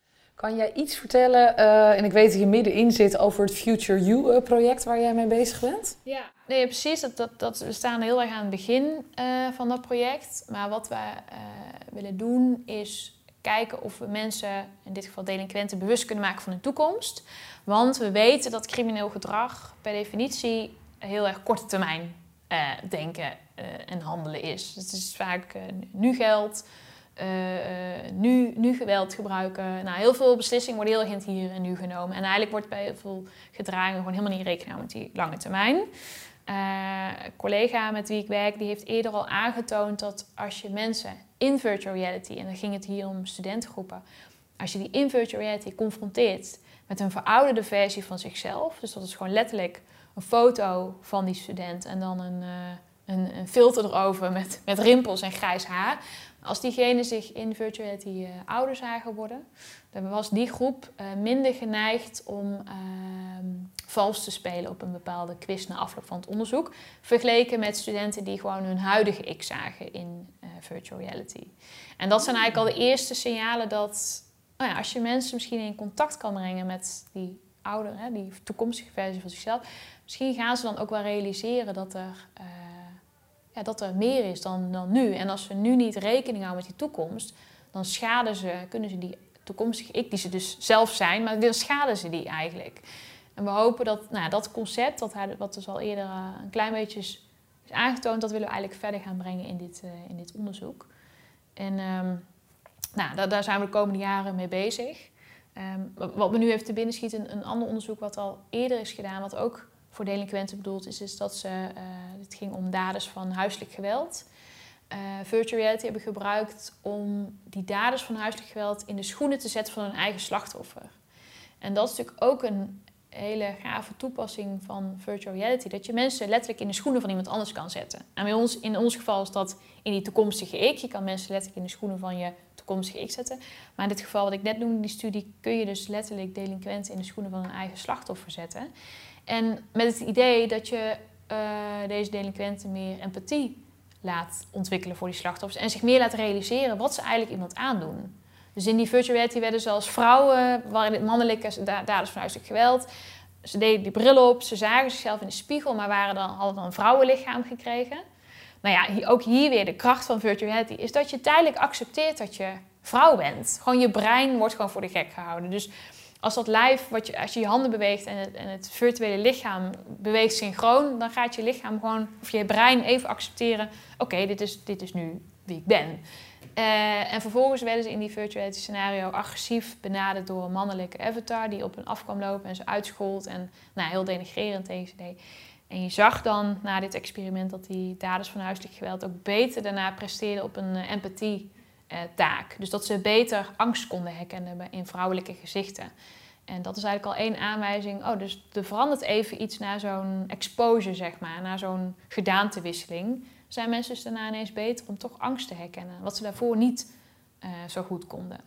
Kan jij iets vertellen, eh, en ik weet dat je middenin zit, over het Future You-project waar jij mee bezig bent? Ja, nee, precies. Dat, dat, we staan heel erg aan het begin eh, van dat project. Maar wat we eh, willen doen is kijken of we mensen, in dit geval delinquenten, bewust kunnen maken van hun toekomst. Want we weten dat crimineel gedrag per definitie heel erg korte termijn eh, denken eh, en handelen is. Het is vaak eh, nu geld, eh, eh, nu, nu geweld gebruiken. Nou, heel veel beslissingen worden heel erg hier en nu genomen. En eigenlijk wordt bij heel veel gedragingen gewoon helemaal niet rekening met die lange termijn. Eh, een collega met wie ik werk, die heeft eerder al aangetoond dat als je mensen in virtual reality, en dan ging het hier om studentengroepen, als je die in virtual reality confronteert met een verouderde versie van zichzelf, dus dat is gewoon letterlijk een foto van die student en dan een, een, een filter erover met, met rimpels en grijs haar. Als diegene zich in virtual reality eh, ouder zagen worden, dan was die groep eh, minder geneigd om ehm, vals te spelen op een bepaalde quiz na afloop van het onderzoek. Vergeleken met studenten die gewoon hun huidige ik zagen in eh, virtual reality. En dat zijn eigenlijk al de eerste signalen dat nou ja, als je mensen misschien in contact kan brengen met die ouder, die toekomstige versie van zichzelf, misschien gaan ze dan ook wel realiseren dat er, ja, dat er meer is dan, dan nu. En als ze nu niet rekening houden met die toekomst, dan schaden ze, kunnen ze die toekomstige ik, die ze dus zelf zijn, maar dan schaden ze die eigenlijk. En we hopen dat nou, dat concept, dat wat dus al eerder eh, een klein beetje is, aangetoond, dat willen we eigenlijk verder gaan brengen in dit, eh, in dit onderzoek. En ehm, nou, daar, zijn we de komende jaren mee bezig. Ehm, wat me nu even te binnen schiet, een ander onderzoek wat al eerder is gedaan, wat ook voor delinquenten bedoeld is, is dat ze, eh, het ging om daders van huiselijk geweld. eh, virtual reality hebben gebruikt om die daders van huiselijk geweld in de schoenen te zetten van hun eigen slachtoffer. En dat is natuurlijk ook een hele gave toepassing van virtual reality. Dat je mensen letterlijk in de schoenen van iemand anders kan zetten. En bij ons, in ons geval is dat in die toekomstige ik. Je kan mensen letterlijk in de schoenen van je toekomstige ik zetten. Maar in dit geval wat ik net noemde, die studie, kun je dus letterlijk delinquenten in de schoenen van hun eigen slachtoffer zetten. En met het idee dat je eh, deze delinquenten meer empathie laat ontwikkelen voor die slachtoffers. En zich meer laat realiseren wat ze eigenlijk iemand aandoen. Dus in die virtual reality werden ze als vrouwen, waren dit mannelijke da- daders van huiselijk geweld. Ze deden die bril op, ze zagen zichzelf in de spiegel, maar waren dan, hadden dan een vrouwenlichaam gekregen. Nou ja, ook hier weer de kracht van virtual reality is dat je tijdelijk accepteert dat je vrouw bent. Gewoon je brein wordt gewoon voor de gek gehouden. Dus als dat lijf, wat je, als je je handen beweegt en het, en het virtuele lichaam beweegt synchroon, dan gaat je lichaam gewoon, of je brein even accepteren: oké, dit, is, dit is nu wie ik ben. Eh, en vervolgens werden ze in die virtual scenario agressief benaderd door een mannelijke avatar die op hen af kwam lopen en ze uitschold en nou, heel denigrerend tegen ze deed. En je zag dan na dit experiment dat die daders van huiselijk geweld ook beter daarna presteerden op een uh, empathie-taak. dus dat ze beter angst konden herkennen in vrouwelijke gezichten. En dat is eigenlijk al één aanwijzing. Oh, dus er verandert even iets na zo'n exposure, zeg maar, na zo'n gedaantewisseling. Zijn mensen dus daarna ineens beter om toch angst te herkennen, wat ze daarvoor niet uh, zo goed konden.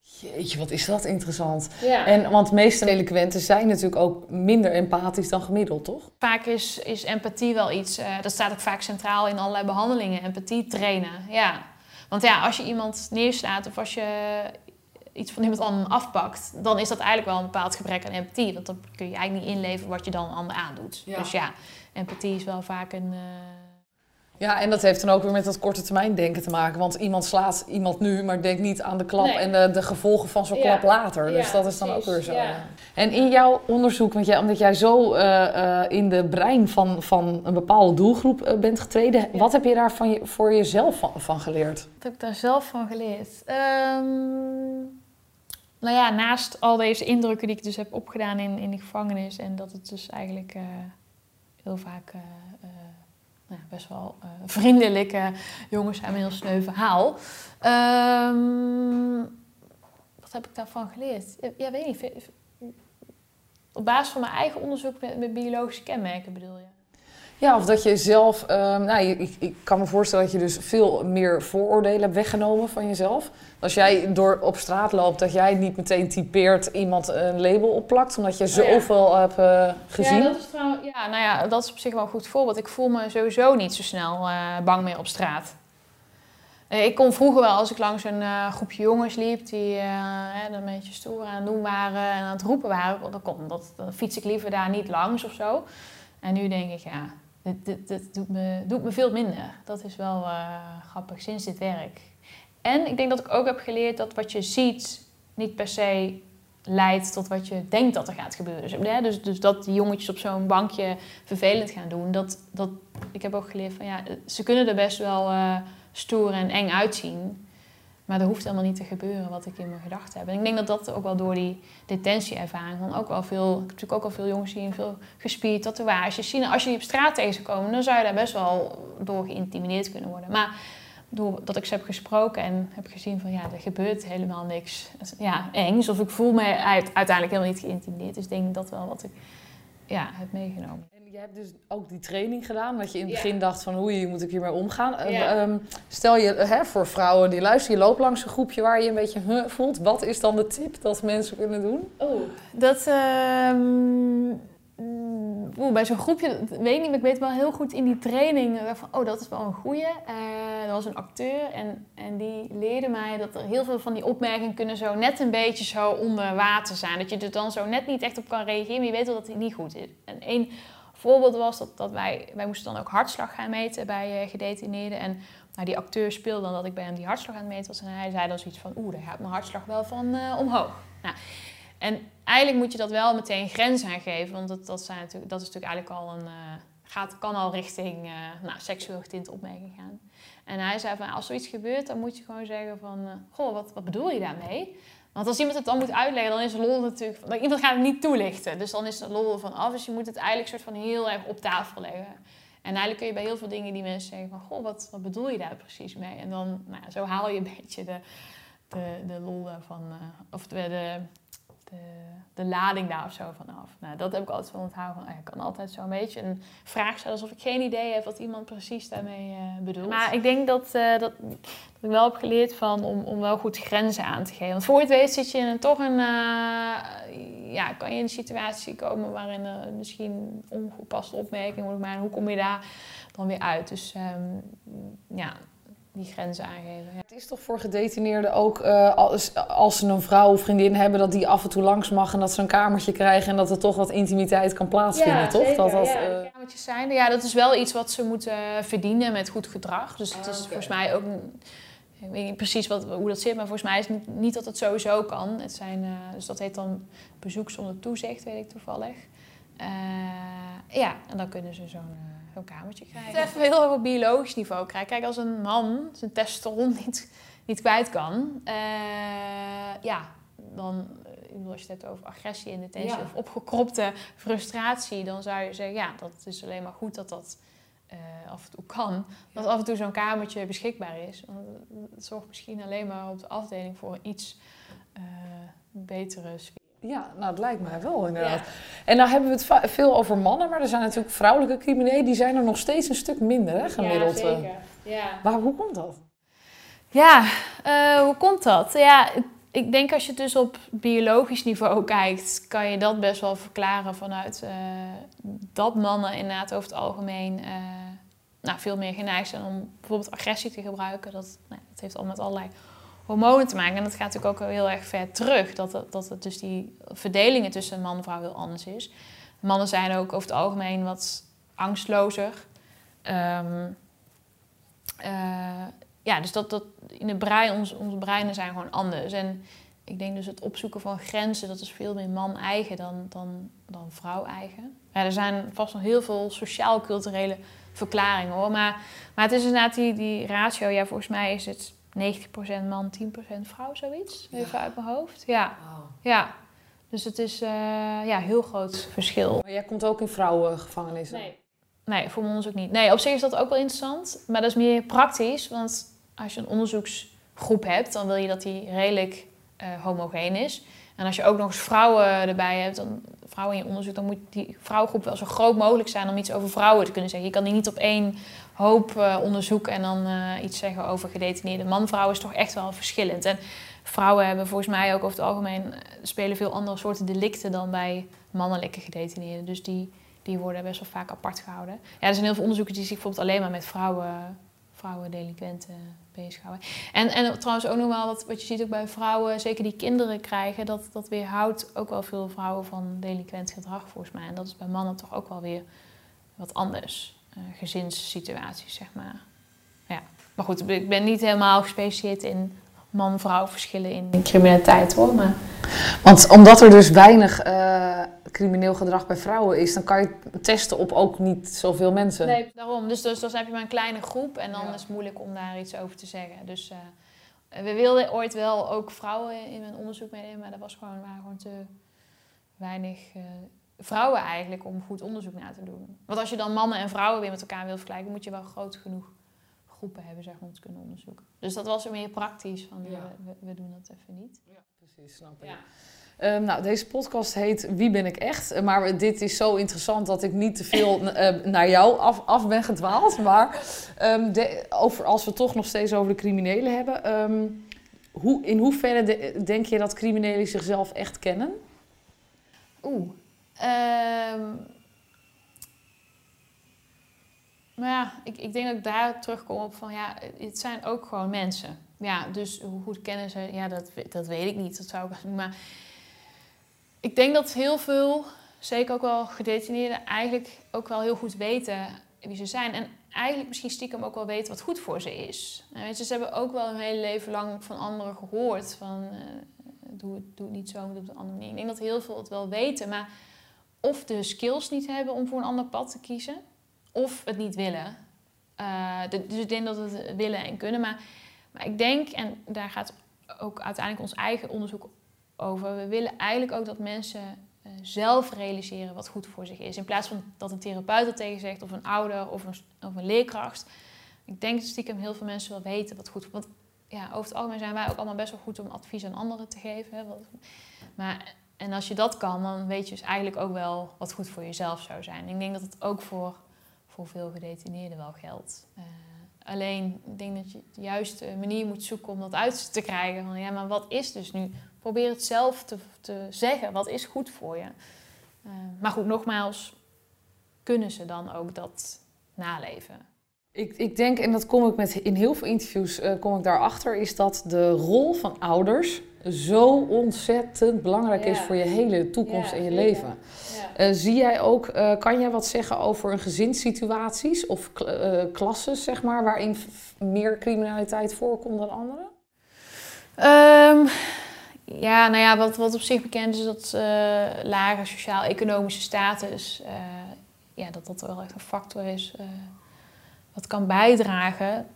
Jeetje, wat is dat interessant. Ja. En, want de meeste delinquenten zijn natuurlijk ook minder empathisch dan gemiddeld, toch? Vaak is, is empathie wel iets, uh, dat staat ook vaak centraal in allerlei behandelingen, empathie trainen. Ja. Want ja, als je iemand neerslaat of als je iets van iemand anders afpakt, dan is dat eigenlijk wel een bepaald gebrek aan empathie. Want dan kun je eigenlijk niet inleveren wat je dan een ander aandoet. Dus ja, empathie is wel vaak een. Uh... Ja, en dat heeft dan ook weer met dat korte termijn denken te maken. Want iemand slaat iemand nu, maar denkt niet aan de klap en de, de, gevolgen van zo'n klap later. Dus dat is dan ook weer zo. En in jouw onderzoek, want jij, omdat jij zo uh, in de brein van, van een bepaalde doelgroep uh, bent getreden, wat heb je daar van je, voor jezelf van, van, geleerd? Wat heb ik daar zelf van geleerd? Um nou ja, naast al deze indrukken die ik dus heb opgedaan in, in de gevangenis en dat het dus eigenlijk heel vaak nou, best wel vriendelijke jongens zijn met een heel sneu verhaal. Um, wat heb ik daarvan geleerd? Ja, weet niet. Op basis van mijn eigen onderzoek met, met biologische kenmerken bedoel je? Ja, of dat je zelf, um, nou, ik, ik, kan me voorstellen dat je dus veel meer vooroordelen hebt weggenomen van jezelf. Als jij door op straat loopt, dat jij niet meteen typeert iemand een label opplakt, omdat je oh zoveel hebt uh, gezien. Ja, dat is trouwens, ja, nou ja, dat is op zich wel een goed voorbeeld. Ik voel me sowieso niet zo snel uh, bang meer op straat. Uh, ik kon vroeger wel, als ik langs een groepje jongens liep die een beetje stoer aan het doen waren en aan het roepen waren, dan, kon, dat, dan fiets ik liever daar niet langs of zo. En nu denk ik, ja, dit, dit, doet, me, doet me veel minder. Dat is wel grappig sinds dit werk. En ik denk dat ik ook heb geleerd dat wat je ziet niet per se leidt tot wat je denkt dat er gaat gebeuren. Dus, dus, dat die jongetjes op zo'n bankje vervelend gaan doen. Dat, dat, ik heb ook geleerd van ja, ze kunnen er best wel uh, stoer en eng uitzien. Maar dat hoeft helemaal niet te gebeuren wat ik in mijn gedachten heb. En ik denk dat dat ook wel door die detentieervaring van ook wel veel... Ik heb natuurlijk ook al veel jongens zien, veel gespierd, tatoeages zien. Als je die op straat tegenkomt, dan zou je daar best wel door geïntimideerd kunnen worden. Maar doordat ik ze heb gesproken en heb gezien van ja, er gebeurt helemaal niks ja, engs. Of ik voel me uiteindelijk helemaal niet geïntimideerd. Dus ik denk dat wel wat ik ja, heb meegenomen je hebt dus ook die training gedaan, dat je in het begin dacht van hoe moet ik hiermee omgaan. Ehm, stel je hè, voor vrouwen die luisteren, je loopt langs een groepje waar je een beetje huh, voelt. Wat is dan de tip dat mensen kunnen doen? Oh, dat... Uh, Oeh, bij zo'n groepje, weet niet, maar ik weet wel heel goed in die training eh, van, oh, dat is wel een goeie. Uh, dat was een acteur en, en die leerde mij dat er heel veel van die opmerkingen kunnen zo net een beetje zo onder water zijn. Dat je er dan zo net niet echt op kan reageren, maar je weet wel dat het niet goed is. En één voorbeeld was dat, dat wij, wij moesten dan ook hartslag gaan meten bij uh, gedetineerden. En nou, die acteur speelde dan dat ik bij hem die hartslag aan het meten was. En hij zei dan zoiets van, oeh, daar gaat mijn hartslag wel van omhoog. Nou, en eigenlijk moet je dat wel meteen grens aangeven. Want dat, dat, zijn natuurlijk, dat is natuurlijk eigenlijk al een... Uh, gaat, kan al richting uh, nou, seksueel getinte opmerking gaan. En hij zei van, als zoiets gebeurt, dan moet je gewoon zeggen van... goh, wat, wat bedoel je daarmee? Want als iemand het dan moet uitleggen, dan is lol natuurlijk... Iemand gaat het niet toelichten. Dus dan is de lol van af. Dus je moet het eigenlijk soort van heel erg op tafel leggen. En eigenlijk kun je bij heel veel dingen die mensen zeggen van... Goh, wat, wat bedoel je daar precies mee? En dan, nou zo haal je een beetje de, de, de lol van... Of de de, de lading daar of zo vanaf. Nou, dat heb ik altijd van onthouden. Van, ik kan altijd zo een beetje een vraag stellen alsof ik geen idee heb wat iemand precies daarmee uh, bedoelt. Maar ik denk dat, uh, dat, dat, ik wel heb geleerd van om, om wel goed grenzen aan te geven. Want voor je het weet zit je in een, toch een, uh, ja, kan je in een situatie komen waarin er misschien ongepaste opmerkingen worden gemaakt. Hoe kom je daar dan weer uit? Dus um, ja, die grenzen aangeven. Ja. Het is toch voor gedetineerden ook, uh, als, als ze een vrouw of vriendin hebben, dat die af en toe langs mag en dat ze een kamertje krijgen en dat er toch wat intimiteit kan plaatsvinden, ja, toch? Zeker, dat dat, ja, uh... kamertjes zijn. Ja, dat is wel iets wat ze moeten verdienen met goed gedrag. Dus het is ah, volgens mij ook. Ik weet niet precies wat, hoe dat zit, maar volgens mij is het niet, niet dat het sowieso kan. Het zijn, uh, dus dat heet dan bezoek zonder toezicht, weet ik toevallig. ja, en dan kunnen ze zo'n zo'n kamertje krijgen. Even heel erg op biologisch niveau krijgen. Kijk, als een man zijn testosteron niet, niet kwijt kan, uh, ja, dan, ik bedoel, als je het hebt over agressie in de tensie of opgekropte frustratie, dan zou je zeggen, ja, dat is alleen maar goed dat dat uh, af en toe kan. Dat af en toe zo'n kamertje beschikbaar is. Want het zorgt misschien alleen maar op de afdeling voor een iets uh, betere sfeer. Ja, nou, het lijkt mij wel inderdaad. En nou hebben we het veel over mannen, maar er zijn natuurlijk vrouwelijke criminelen, die zijn er nog steeds een stuk minder, hè, gemiddeld. Ja, zeker. Ja. Maar hoe komt dat? Ja, uh, hoe komt dat? Ja, ik denk als je dus op biologisch niveau kijkt, kan je dat best wel verklaren vanuit uh, dat mannen inderdaad over het algemeen uh, nou, veel meer geneigd zijn om bijvoorbeeld agressie te gebruiken. Dat, nou, dat heeft allemaal met allerlei hormonen te maken. En dat gaat natuurlijk ook heel erg ver terug. Dat het, dat het dus die verdelingen tussen man en vrouw heel anders is. Mannen zijn ook over het algemeen wat angstlozer. Um, ja, dus dat, dat in de brein, onze, onze breinen zijn gewoon anders. En ik denk dus het opzoeken van grenzen, dat is veel meer man-eigen dan, dan, dan vrouw-eigen. Ja, er zijn vast nog heel veel sociaal-culturele verklaringen hoor. Maar, maar het is inderdaad die, die ratio, ja, volgens mij is het 90% man, 10% vrouw, zoiets. Even uit mijn hoofd. Ja. ja. Dus het is uh, ja, heel groot verschil. Maar jij komt ook in vrouwengevangenissen? Nee. Nee, voor ons ook niet. Nee, op zich is dat ook wel interessant. Maar dat is meer praktisch. Want als je een onderzoeksgroep hebt, dan wil je dat die redelijk uh, homogeen is. En als je ook nog eens vrouwen erbij hebt, dan, vrouwen in je onderzoek, dan moet die vrouwengroep wel zo groot mogelijk zijn om iets over vrouwen te kunnen zeggen. Je kan die niet op één hoop uh, onderzoeken en dan uh, iets zeggen over gedetineerde man-vrouw is toch echt wel verschillend. En vrouwen hebben volgens mij ook over het algemeen spelen veel andere soorten delicten dan bij mannelijke gedetineerden. Dus die, die worden best wel vaak apart gehouden. Ja, er zijn heel veel onderzoeken die zich bijvoorbeeld alleen maar met vrouwen, vrouwendelinquenten bezighouden. En, en trouwens ook nog wel wat, wat je ziet ook bij vrouwen, zeker die kinderen krijgen, dat, dat weerhoudt ook wel veel vrouwen van delinquent gedrag volgens mij. En dat is bij mannen toch ook wel weer wat anders. Uh, gezinssituaties, zeg maar. Ja. Maar goed, ik ben niet helemaal gespecialiseerd in man-vrouw verschillen in criminaliteit hoor. Maar... Want omdat er dus weinig uh, crimineel gedrag bij vrouwen is, dan kan je testen op ook niet zoveel mensen. Nee, daarom. Dus, dus dan heb je maar een kleine groep en dan is het moeilijk om daar iets over te zeggen. Dus uh, we wilden ooit wel ook vrouwen in mijn onderzoek meenemen, maar dat was gewoon, waren gewoon te weinig uh, vrouwen eigenlijk om goed onderzoek na te doen. Want als je dan mannen en vrouwen weer met elkaar wil vergelijken, moet je wel groot genoeg groepen hebben zeg maar, om te kunnen onderzoeken. Dus dat was er meer praktisch van we, we, doen dat even niet. Ja, precies, snap ik. Ja. Um, nou, deze podcast heet Wie ben ik echt? Maar dit is zo interessant dat ik niet te veel uh, naar jou af, af ben gedwaald. Maar um, de, over, als we toch nog steeds over de criminelen hebben. Um, hoe, in hoeverre de, denk je dat criminelen zichzelf echt kennen? Oeh. Maar ja, ik, ik denk dat ik daar terugkom op van ja, het zijn ook gewoon mensen. Ja, dus hoe goed kennen ze, ja, dat, dat weet ik niet. Dat zou ik maar ik denk dat heel veel, zeker ook wel gedetineerden, eigenlijk ook wel heel goed weten wie ze zijn. En eigenlijk misschien stiekem ook wel weten wat goed voor ze is. weet je, ze hebben ook wel hun hele leven lang van anderen gehoord van uh, doe, doe het niet zo, doe het op een andere manier. Ik denk dat heel veel het wel weten, maar of de skills niet hebben om voor een ander pad te kiezen of het niet willen. Uh, dus ik denk dat het willen en kunnen. Maar, maar ik denk, en daar gaat ook uiteindelijk ons eigen onderzoek over. We willen eigenlijk ook dat mensen uh, zelf realiseren wat goed voor zich is. In plaats van dat een therapeut dat tegen zegt, of een ouder, of een, of een leerkracht. Ik denk dat stiekem heel veel mensen wel weten wat goed is. Want ja, over het algemeen zijn wij ook allemaal best wel goed om advies aan anderen te geven. Maar, en als je dat kan, dan weet je dus eigenlijk ook wel wat goed voor jezelf zou zijn. Ik denk dat het ook voor voor veel gedetineerden wel geldt. Uh, alleen, ik denk dat je de juiste manier moet zoeken om dat uit te krijgen. Van, ja, maar wat is dus nu? Probeer het zelf te, te zeggen. Wat is goed voor je? Uh, maar goed, nogmaals, kunnen ze dan ook dat naleven? Ik, ik denk, en dat kom ik met in heel veel interviews uh, kom ik daarachter, is dat de rol van ouders zo ontzettend belangrijk is voor je hele toekomst en je leven. Uh, zie jij ook, uh, kan jij wat zeggen over een gezinssituaties of uh, klassen, zeg maar, waarin meer criminaliteit voorkomt dan andere? Um, ja, nou ja, wat, wat op zich bekend is dat lage sociaal-economische status ja, dat dat wel echt een factor is uh, wat kan bijdragen.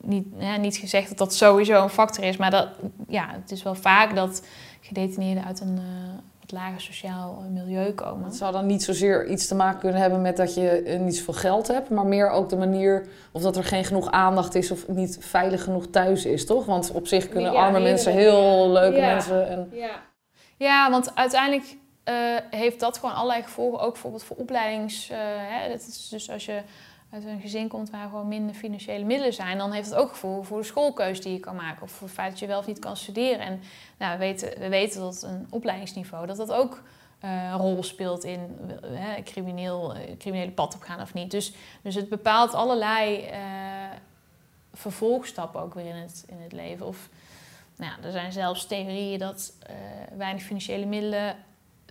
Niet, ja, niet gezegd dat dat sowieso een factor is, maar dat, ja, het is wel vaak dat gedetineerden uit een wat lager sociaal milieu komen. Het zou dan niet zozeer iets te maken kunnen hebben met dat je niet zoveel geld hebt, maar meer ook de manier of dat er geen genoeg aandacht is of niet veilig genoeg thuis is, toch? Want op zich kunnen arme mensen heel leuke mensen. En... Ja. ja, want uiteindelijk uh, heeft dat gewoon allerlei gevolgen, ook bijvoorbeeld voor opleidings. Uh, hè, dat is dus als je uit een gezin komt waar gewoon minder financiële middelen zijn, dan heeft het ook gevolgen voor de schoolkeus die je kan maken. Of voor het feit dat je wel of niet kan studeren. En nou, we, weten, we weten dat een opleidingsniveau, dat dat ook uh, rol speelt in uh, crimineel, criminele pad op gaan of niet. Dus, dus het bepaalt allerlei vervolgstappen ook weer in het, in het leven. Of nou, er zijn zelfs theorieën dat weinig financiële middelen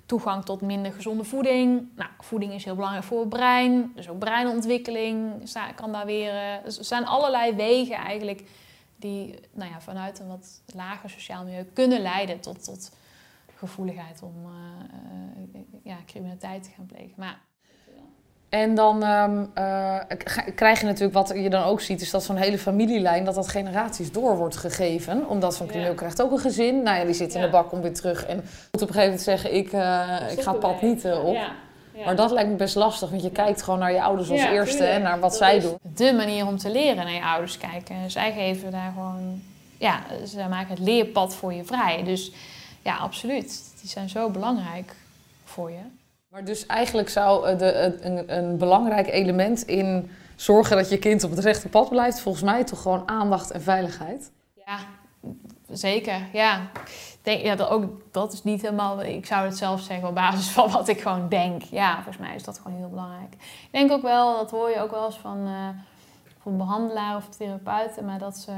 toegang tot minder gezonde voeding. Nou, voeding is heel belangrijk voor het brein. Dus ook breinontwikkeling kan daar weer. Eh, dus er zijn allerlei wegen eigenlijk die nou ja, vanuit een wat lager sociaal milieu kunnen leiden tot, tot gevoeligheid om uh, ja, criminaliteit te gaan plegen. Maar en dan um, uh, krijg je natuurlijk wat je dan ook ziet, is dat zo'n hele familielijn, dat dat generaties door wordt gegeven. Omdat zo'n crimineel krijgt ook een gezin. Nou ja, die zit in de bak, komt weer terug en moet op een gegeven moment zeggen, ik, uh, ik ga het pad niet uh, op. Ja. Maar dat lijkt me best lastig, want je kijkt gewoon naar je ouders als eerste en naar wat zij doen. De manier om te leren naar je ouders kijken. Zij geven daar gewoon, ja, ze maken het leerpad voor je vrij. Dus ja, absoluut. Die zijn zo belangrijk voor je. Maar dus eigenlijk zou eh, de, een, een belangrijk element in zorgen dat je kind op het rechte pad blijft, volgens mij toch gewoon aandacht en veiligheid. Ja, zeker. Ja. Denk, ja, dat, ook, dat is niet helemaal. Ik zou het zelf zeggen op basis van wat ik gewoon denk. Ja, volgens mij is dat gewoon heel belangrijk. Ik denk ook wel, dat hoor je ook wel eens van, uh, van behandelaar of therapeuten, maar dat ze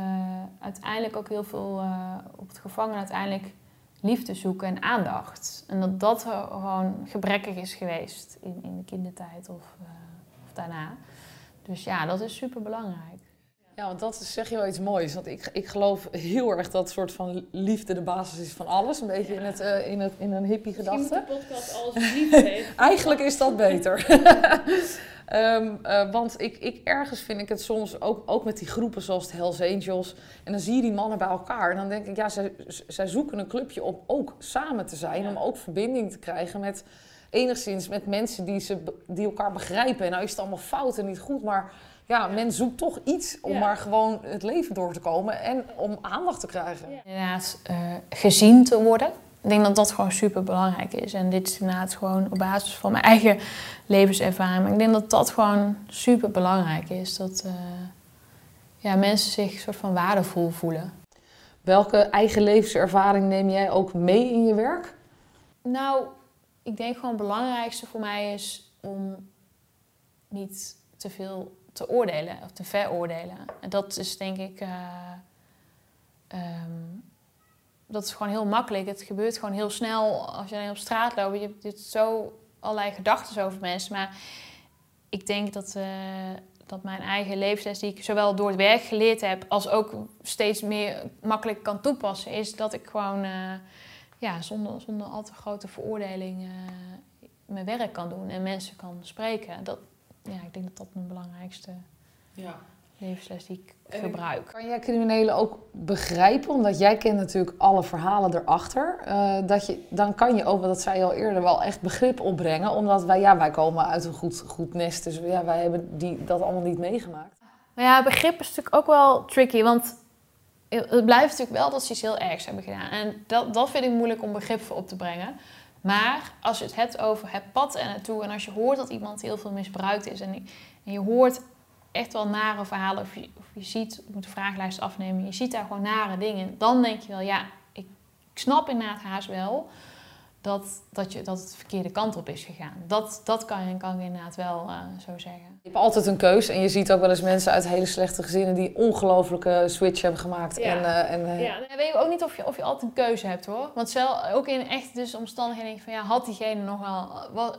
uiteindelijk ook heel veel op het gevangen uiteindelijk liefde zoeken en aandacht. En dat dat gewoon gebrekkig is geweest in, in de kindertijd of, uh, of daarna. Dus ja, dat is super belangrijk. Ja, want dat zeg je wel iets moois. Want ik, ik geloof heel erg dat soort van liefde de basis is van alles. Een beetje in, het, uh, in, het, in een hippie gedachte. de podcast alles liefde heeft. Eigenlijk is dat beter. Um, uh, want ik, ik, ergens vind ik het soms ook, ook met die groepen zoals de Hells Angels. En dan zie je die mannen bij elkaar. En dan denk ik, ja, zij, zij zoeken een clubje om ook samen te zijn. Om ook verbinding te krijgen met enigszins met mensen die, ze, die elkaar begrijpen. En nou is het allemaal fout en niet goed, maar ja, men zoekt toch iets om maar gewoon het leven door te komen en om aandacht te krijgen. Inderdaad, uh, gezien te worden. Ik denk dat dat gewoon super belangrijk is. En dit is inderdaad gewoon op basis van mijn eigen levenservaring. ik denk dat dat gewoon super belangrijk is. Dat uh, ja, mensen zich soort van waardevol voelen. Welke eigen levenservaring neem jij ook mee in je werk? Nou, ik denk gewoon het belangrijkste voor mij is om niet te veel te oordelen of te veroordelen. En dat is denk ik. Uh, um, dat is gewoon heel makkelijk. Het gebeurt gewoon heel snel als je op straat loopt. Je hebt zo allerlei gedachten over mensen. Maar ik denk dat, uh, dat mijn eigen levensles, die ik zowel door het werk geleerd heb, als ook steeds meer makkelijk kan toepassen, is dat ik gewoon uh, ja, zonder, zonder al te grote veroordeling uh, mijn werk kan doen en mensen kan spreken. Dat, ja, ik denk dat dat mijn belangrijkste ja levensles die ik gebruik. Kan jij criminelen ook begrijpen, omdat jij kent natuurlijk alle verhalen erachter, uh, dat je, dan kan je ook, wat dat zei je al eerder, wel echt begrip opbrengen, omdat wij, ja, wij komen uit een goed, goed nest, dus ja, wij hebben die, dat allemaal niet meegemaakt. Maar ja, begrip is natuurlijk ook wel tricky, want het blijft natuurlijk wel dat ze iets heel ergs hebben gedaan. En dat, dat vind ik moeilijk om begrip voor op te brengen. Maar als je het hebt over het pad en naartoe, en als je hoort dat iemand heel veel misbruikt is, en, en je hoort echt wel nare verhalen, of je, of je ziet, je moet de vragenlijst afnemen, je ziet daar gewoon nare dingen, dan denk je wel, ja, ik, ik snap inderdaad haast wel dat, dat, je, dat het de verkeerde kant op is gegaan. Dat, dat kan, je, kan ik inderdaad wel uh, zo zeggen. Je hebt altijd een keus en je ziet ook wel eens mensen uit hele slechte gezinnen die ongelooflijke switch hebben gemaakt. Ja, en, uh, en, uh... ja dan weet ik ook niet of je, of je altijd een keuze hebt hoor. Want zelf, ook in echt dus omstandigheden denk je van ja, had diegene nogal,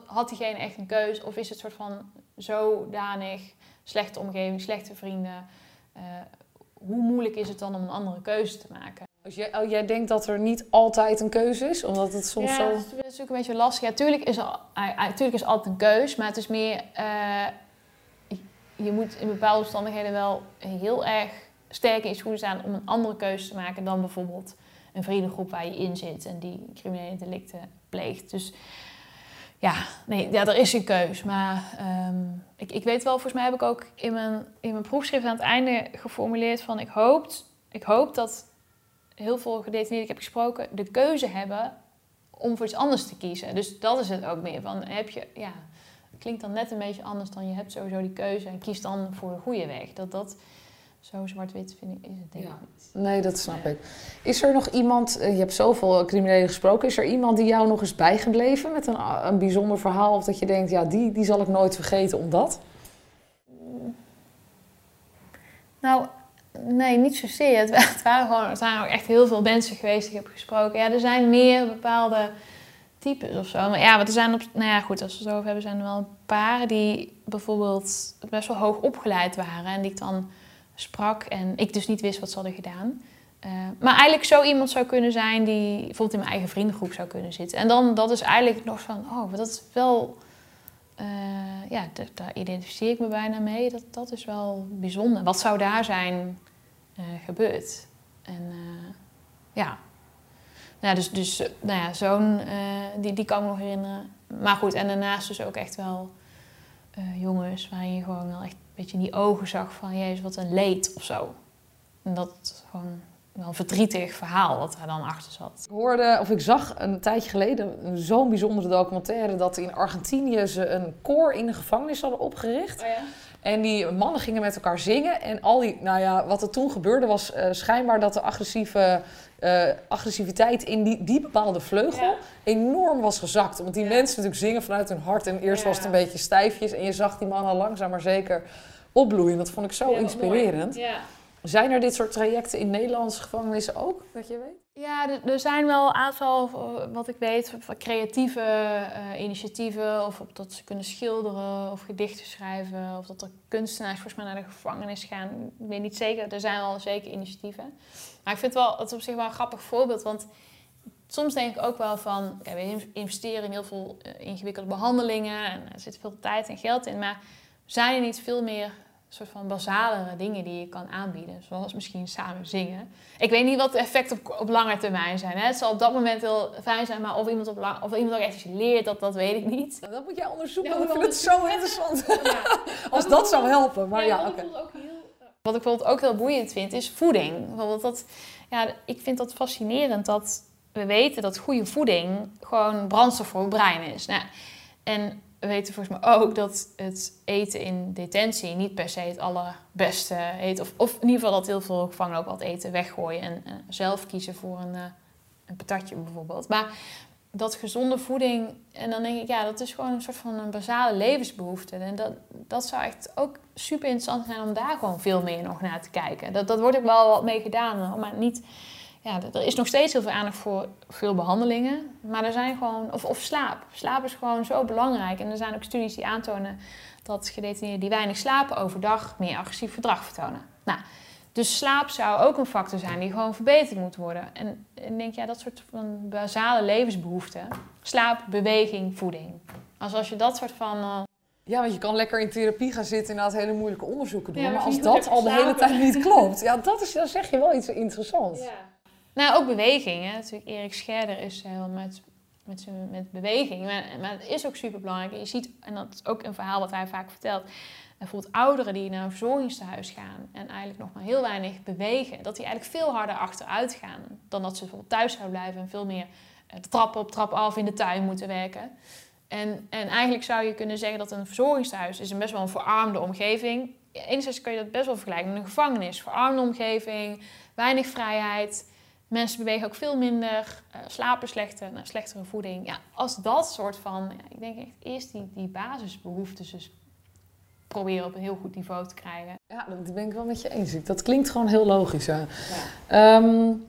had diegene echt een keuze? Of is het soort van zodanig slechte omgeving, slechte vrienden. Uh, hoe moeilijk is het dan om een andere keuze te maken? Dus jij, oh, jij denkt dat er niet altijd een keuze is, omdat het soms ja, zo... dat is natuurlijk een beetje lastig. Ja, tuurlijk is, er, tuurlijk is altijd een keus, maar het is meer... Uh, je moet in bepaalde omstandigheden wel heel erg sterk in je schoenen staan om een andere keuze te maken dan bijvoorbeeld een vriendengroep waar je in zit en die criminele delicten pleegt. Dus ja, nee, ja, er is een keus. Maar um, ik, ik weet wel, volgens mij heb ik ook in mijn, in mijn proefschrift aan het einde geformuleerd van ik hoop, ik hoop dat heel veel gedetineerden ik heb gesproken de keuze hebben om voor iets anders te kiezen. Dus dat is het ook meer van heb je, ja, klinkt dan net een beetje anders dan je hebt sowieso die keuze en kies dan voor de goede weg. Dat dat zo zwart-wit vind ik, is het denk ik niet. Nee, dat snap ik. Is er nog iemand, eh, je hebt zoveel criminelen gesproken, is er iemand die jou nog is bijgebleven met een, een bijzonder verhaal? Of dat je denkt, ja, die, die zal ik nooit vergeten omdat? Nou, nee, niet zozeer. Het, het waren gewoon, er zijn ook echt heel veel mensen geweest die ik heb gesproken. Ja, er zijn meer bepaalde types of zo. Maar ja, wat er zijn op, nou ja, goed, als we het zo over hebben, zijn er wel een paar die bijvoorbeeld best wel hoog opgeleid waren en die ik dan sprak en ik dus niet wist wat ze hadden gedaan. Uh, maar eigenlijk zo iemand zou kunnen zijn die bijvoorbeeld in mijn eigen vriendengroep zou kunnen zitten. En dan, dat is eigenlijk nog van, oh, dat is wel, uh, ja, daar identificeer ik me bijna mee. Dat, dat is wel bijzonder. Wat zou daar zijn uh, gebeurd? En ja, nou, dus, dus nou ja, zo'n, die, die kan ik me nog herinneren. Maar goed, en daarnaast dus ook echt wel jongens waarin je gewoon wel echt beetje in die ogen zag van, jezus, wat een leed of zo. En dat gewoon wel een verdrietig verhaal wat daar dan achter zat. Ik hoorde, of ik zag een tijdje geleden zo'n bijzondere documentaire dat in Argentinië ze een koor in de gevangenis hadden opgericht. Oh ja? En die mannen gingen met elkaar zingen. En al die, nou ja, wat er toen gebeurde was uh, schijnbaar dat de agressieve, uh, agressiviteit in die, die bepaalde vleugel enorm was gezakt. Want die mensen natuurlijk zingen vanuit hun hart. En eerst was het een beetje stijfjes. En je zag die mannen langzaam maar zeker opbloeien. Dat vond ik zo inspirerend. Zijn er dit soort trajecten in Nederlandse gevangenissen ook, dat je weet? Ja, er zijn wel een aantal, wat ik weet, creatieve uh, initiatieven. Of dat ze kunnen schilderen of gedichten schrijven. Of dat er kunstenaars volgens mij naar de gevangenis gaan. Ik weet niet zeker, er zijn wel zeker initiatieven. Maar ik vind het wel, het op zich wel een grappig voorbeeld. Want soms denk ik ook wel van, we investeren in heel veel uh, ingewikkelde behandelingen. En er zit veel tijd en geld in. Maar zijn er niet veel meer soort van basalere dingen die je kan aanbieden. Zoals misschien samen zingen. Ik weet niet wat de effecten op, op lange termijn zijn. Hè. Het zal op dat moment heel fijn zijn, maar of iemand, op lang, of iemand ook echt iets leert, dat, dat weet ik niet. Nou, dat moet jij onderzoeken, ja, ik vind het zo interessant. Ja. Als dat zou helpen. Maar ja, oké. Wat ik bijvoorbeeld ook heel boeiend vind, is voeding. Bijvoorbeeld dat, ja, ik vind dat fascinerend dat we weten dat goede voeding gewoon brandstof voor het brein is. Nou, en we weten volgens mij ook dat het eten in detentie niet per se het allerbeste heet. Of, of in ieder geval dat heel veel gevangenen ook wat eten weggooien en uh, zelf kiezen voor een, uh, een patatje bijvoorbeeld. Maar dat gezonde voeding, en dan denk ik, ja, dat is gewoon een soort van een basale levensbehoefte. En dat, dat zou echt ook super interessant zijn om daar gewoon veel meer nog naar te kijken. Dat, dat wordt ook wel wat mee gedaan, maar niet ja, er is nog steeds heel veel aandacht voor veel behandelingen. Maar er zijn gewoon, of, of slaap. Slaap is gewoon zo belangrijk. En er zijn ook studies die aantonen dat gedetineerden die weinig slapen overdag meer agressief gedrag vertonen. Nou, dus slaap zou ook een factor zijn die gewoon verbeterd moet worden. En ik denk, ja, dat soort van basale levensbehoeften. Slaap, beweging, voeding. Als, als je dat soort van... Uh... Ja, want je kan lekker in therapie gaan zitten en inderdaad hele moeilijke onderzoeken doen. maar, maar als dat al de hele tijd niet klopt, ja, dat is, dan zeg je wel iets interessants. Ja. Nou, ook beweging. Hè. Natuurlijk, Erik Scherder is heel met, met, met beweging. Maar, maar het is ook super belangrijk. Je ziet, en dat is ook een verhaal wat hij vaak vertelt. Bijvoorbeeld ouderen die naar een verzorgingstehuis gaan en eigenlijk nog maar heel weinig bewegen, dat die eigenlijk veel harder achteruit gaan dan dat ze bijvoorbeeld thuis zouden blijven en veel meer eh, trap op, trap af in de tuin moeten werken. En, en eigenlijk zou je kunnen zeggen dat een verzorgingstehuis is een best wel een verarmde omgeving. Enerzijds kun je dat best wel vergelijken met een gevangenis. Verarmde omgeving, weinig vrijheid. Mensen bewegen ook veel minder, uh, slapen slechter, nou, slechtere voeding. Ja, als dat soort van, ja, ik denk echt eerst die, die basisbehoeftes dus proberen op een heel goed niveau te krijgen. Ja, dat ben ik wel met je eens. Dat klinkt gewoon heel logisch. Hè? Ja. Um,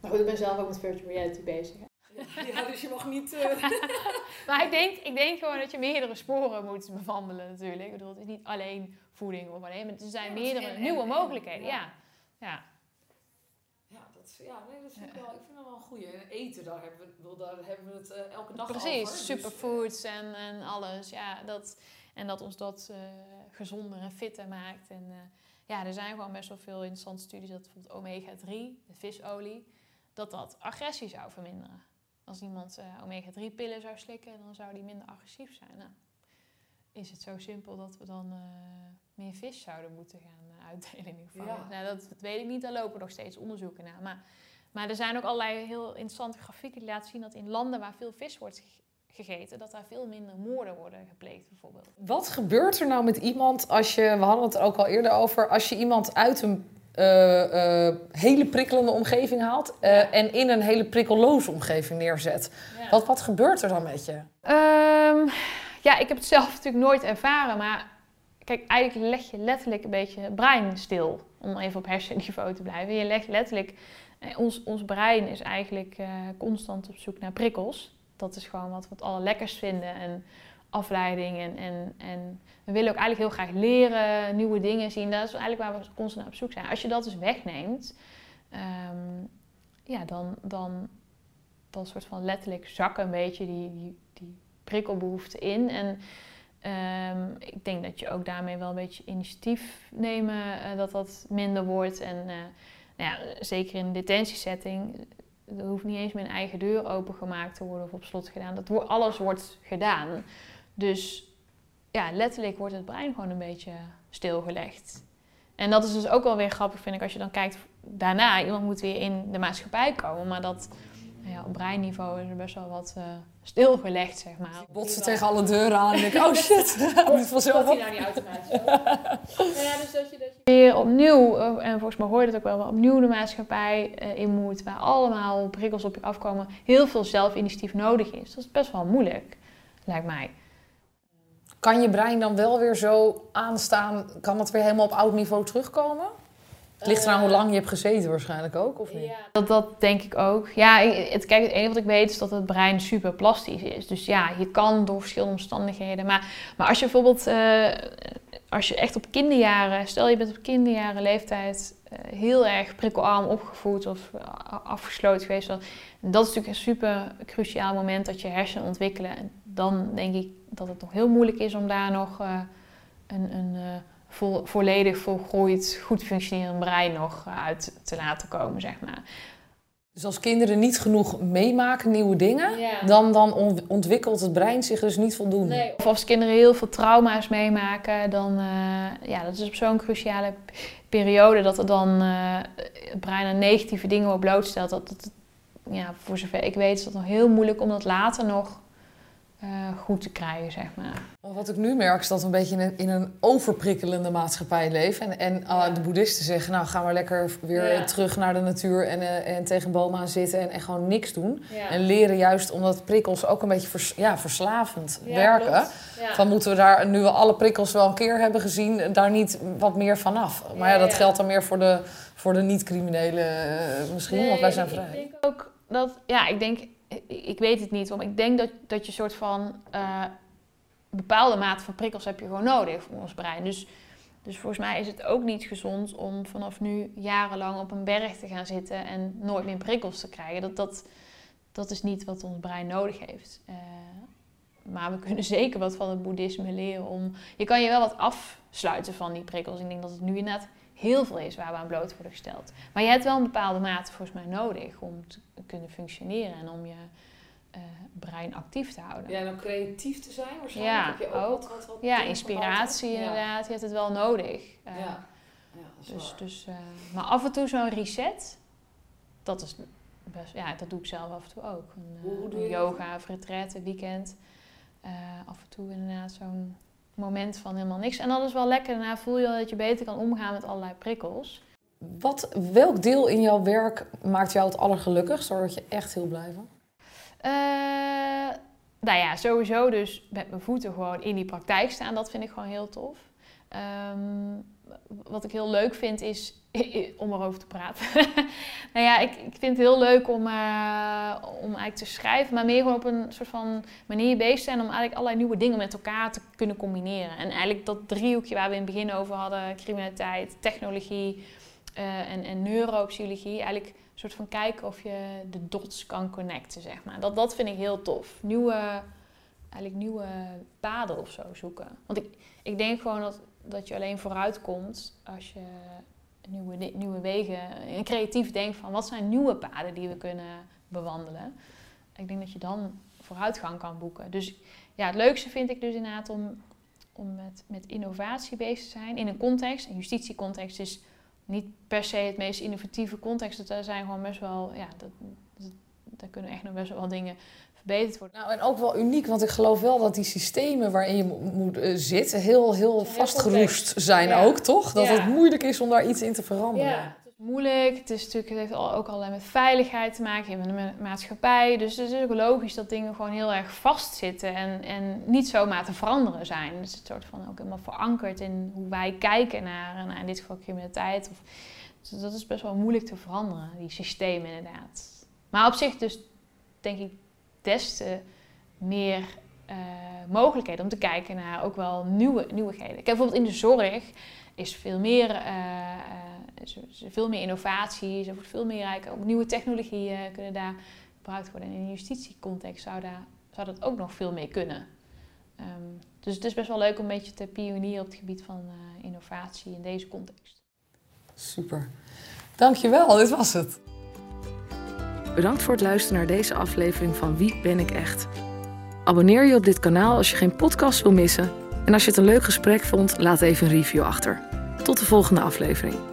maar goed, ik ben zelf ook met virtual reality bezig. Hè? Ja, dus je mag niet... Uh... maar ik denk, ik denk gewoon dat je meerdere sporen moet bewandelen natuurlijk. Ik bedoel, het is niet alleen voeding of alleen... Maar er zijn meerdere nieuwe mogelijkheden, ja. ja. Ja, nee, dat vind ik, wel, ik vind dat wel een goeie. En eten, daar hebben we, daar hebben we het uh, elke dag Precies, over. superfoods dus, en, en alles. Ja, dat, en dat ons dat uh, gezonder en fitter maakt. En uh, ja, er zijn gewoon best wel veel interessante studies dat bijvoorbeeld omega-3, de visolie, dat dat agressie zou verminderen. Als iemand omega-3-pillen zou slikken, dan zou die minder agressief zijn. Nou, is het zo simpel dat we dan meer vis zouden moeten gaan uitdelen in ieder geval. Ja. Nou, dat, dat, weet ik niet, daar lopen nog steeds onderzoeken naar. Maar, maar er zijn ook allerlei heel interessante grafieken die laten zien dat in landen waar veel vis wordt gegeten, dat daar veel minder moorden worden gepleegd bijvoorbeeld. Wat gebeurt er nou met iemand als je, we hadden het er ook al eerder over, als je iemand uit een uh, uh, hele prikkelende omgeving haalt uh, en in een hele prikkelloze omgeving neerzet? Ja. Wat, wat gebeurt er dan met je? Um, ja, ik heb het zelf natuurlijk nooit ervaren, maar kijk, eigenlijk leg je letterlijk een beetje brein stil. Om even op hersenniveau te blijven. Je legt letterlijk. Ons, ons brein is eigenlijk constant op zoek naar prikkels dat is gewoon wat we het allerlekkers vinden. En afleiding. En, en, en we willen ook eigenlijk heel graag leren, nieuwe dingen zien. Dat is eigenlijk waar we constant op zoek zijn. Als je dat dus wegneemt, um, ja, dan, dan, dan soort van letterlijk zakken een beetje die, die, die prikkelbehoefte in. En um, ik denk dat je ook daarmee wel een beetje initiatief nemen, uh, dat dat minder wordt. En uh, nou ja, zeker in een detentiesetting er hoeft niet eens een eigen deur opengemaakt te worden of op slot gedaan. Dat wordt, alles wordt gedaan. Dus ja, letterlijk wordt het brein gewoon een beetje stilgelegd. En dat is dus ook wel weer grappig, vind ik, als je dan kijkt daarna. Iemand moet weer in de maatschappij komen, maar dat ja, op breinniveau is er best wel wat uh, stilgelegd, zeg maar. Botsen tegen alle deuren aan en denk oh shit, dat moet vanzelf op. nou niet automatisch ja, dus dat je, dat je weer opnieuw, eh, en volgens mij hoor je het ook wel, opnieuw de maatschappij uh, in moet, waar allemaal prikkels op je afkomen, heel veel zelfinitiatief nodig is. Dat is best wel moeilijk, lijkt mij. Kan je brein dan wel weer zo aanstaan, kan dat weer helemaal op oud niveau terugkomen? Het ligt eraan hoe lang je hebt gezeten waarschijnlijk ook, of niet? Ja, dat, dat denk ik ook. Ja, het, kijk, het enige wat ik weet is dat het brein super plastisch is. Dus ja, je kan door verschillende omstandigheden. Maar, maar als je bijvoorbeeld, uh, als je echt op kinderjaren, stel je bent op kinderjaren leeftijd uh, heel erg prikkelarm opgevoed of afgesloten geweest. Dat is natuurlijk een super cruciaal moment dat je hersenen ontwikkelen. En dan denk ik dat het nog heel moeilijk is om daar nog een... een vo volledig volgroeid, goed functionerend brein nog eh, uit te laten komen, zeg maar. Dus als kinderen niet genoeg meemaken, nieuwe dingen, dan, dan ontwikkelt het brein zich dus niet voldoende. Nee. Of als kinderen heel veel trauma's meemaken, dan uh, ja, dat is op zo'n cruciale periode dat er dan uh, het brein aan negatieve dingen wordt blootstelt. Dat, dat, ja, voor zover ik weet is dat nog heel moeilijk om dat later nog uh, goed te krijgen, zeg maar. Wat ik nu merk is dat we een beetje in een, in een overprikkelende maatschappij leven. En, en uh, de boeddhisten zeggen, nou gaan we lekker weer ja. terug naar de natuur en, uh, en tegen bomen aan zitten en, en gewoon niks doen. Ja. En leren juist omdat prikkels ook een beetje vers, ja, verslavend werken. Van moeten we daar, nu we alle prikkels wel een keer hebben gezien, daar niet wat meer vanaf. Maar ja, dat geldt dan meer voor de, voor de niet-criminelen misschien, nee, want wij zijn vrij. Ik denk ook dat, ja, ik denk ik weet het niet, want ik denk dat, dat je een soort van uh, bepaalde mate van prikkels heb je gewoon nodig voor ons brein. Dus, dus volgens mij is het ook niet gezond om vanaf nu jarenlang op een berg te gaan zitten en nooit meer prikkels te krijgen. Dat, dat, dat is niet wat ons brein nodig heeft. Uh, maar we kunnen zeker wat van het boeddhisme leren om. Je kan je wel wat afsluiten van die prikkels. Ik denk dat het nu inderdaad heel veel is waar we aan bloot worden gesteld. Maar je hebt wel een bepaalde mate volgens mij nodig om te kunnen functioneren en om je uh, brein actief te houden. Ja, en om creatief te zijn waarschijnlijk. Ja, heb je ook. Wat, wat, wat ja, inspiratie inderdaad. Je hebt het wel nodig. Uh, ja. ja dus, dus, uh, maar af en toe zo'n reset, dat is best, ja, dat doe ik zelf af en toe ook. Een, Hoe, een yoga of retraite, weekend. af en toe inderdaad zo'n moment van helemaal niks. En dat is wel lekker. Daarna voel je dat je beter kan omgaan met allerlei prikkels. Wat, welk deel in jouw werk maakt jou het allergelukkigst? Word je echt heel blij van? Uh, nou ja, sowieso dus met mijn voeten gewoon in die praktijk staan. Dat vind ik gewoon heel tof. Um, wat ik heel leuk vind is om erover te praten. nou ja, ik, ik vind het heel leuk om, uh, om eigenlijk te schrijven, maar meer op een soort van manier bezig zijn om eigenlijk allerlei nieuwe dingen met elkaar te kunnen combineren. En eigenlijk dat driehoekje waar we in het begin over hadden, criminaliteit, technologie uh, en, en neuropsychologie. Eigenlijk een soort van kijken of je de dots kan connecten, zeg maar. Dat, dat vind ik heel tof. Nieuwe, eigenlijk nieuwe paden of zo zoeken. Want ik, ik denk gewoon dat, dat je alleen vooruit komt als je nieuwe, nieuwe wegen en creatief denkt van wat zijn nieuwe paden die we kunnen bewandelen. Ik denk dat je dan vooruitgang kan boeken. Dus ja, het leukste vind ik dus inderdaad om, om met, met innovatie bezig te zijn in een context. Een justitiecontext is niet per se het meest innovatieve context. Dat zijn gewoon best wel, ja, dat, daar kunnen echt nog best wel dingen verbeterd worden. Nou, en ook wel uniek, want ik geloof wel dat die systemen waarin je moet uh, zitten heel, heel vastgeroest zijn ook, toch? Dat het moeilijk is om daar iets in te veranderen. Ja, het is moeilijk. Het, is natuurlijk, het heeft ook allerlei met veiligheid te maken, met de maatschappij. Dus het is ook logisch dat dingen gewoon heel erg vastzitten en, en niet zomaar te veranderen zijn. Dus het soort van ook helemaal verankerd in hoe wij kijken naar, naar in dit geval criminaliteit. Of, dus dat is best wel moeilijk te veranderen, die systemen inderdaad. Maar op zich dus denk ik des te meer uh, mogelijkheden om te kijken naar ook wel nieuwe, nieuwigheden. Kijk, bijvoorbeeld in de zorg is veel meer, uh, veel meer innovatie, er wordt veel meer ook nieuwe technologieën kunnen daar gebruikt worden. En in een justitiecontext zou, daar, zou dat ook nog veel meer kunnen. Um, dus het is best wel leuk om een beetje te pionieren op het gebied van innovatie in deze context. Super. Dankjewel, dit was het. Bedankt voor het luisteren naar deze aflevering van Wie ben ik echt? Abonneer je op dit kanaal als je geen podcast wil missen. En als je het een leuk gesprek vond, laat even een review achter. Tot de volgende aflevering.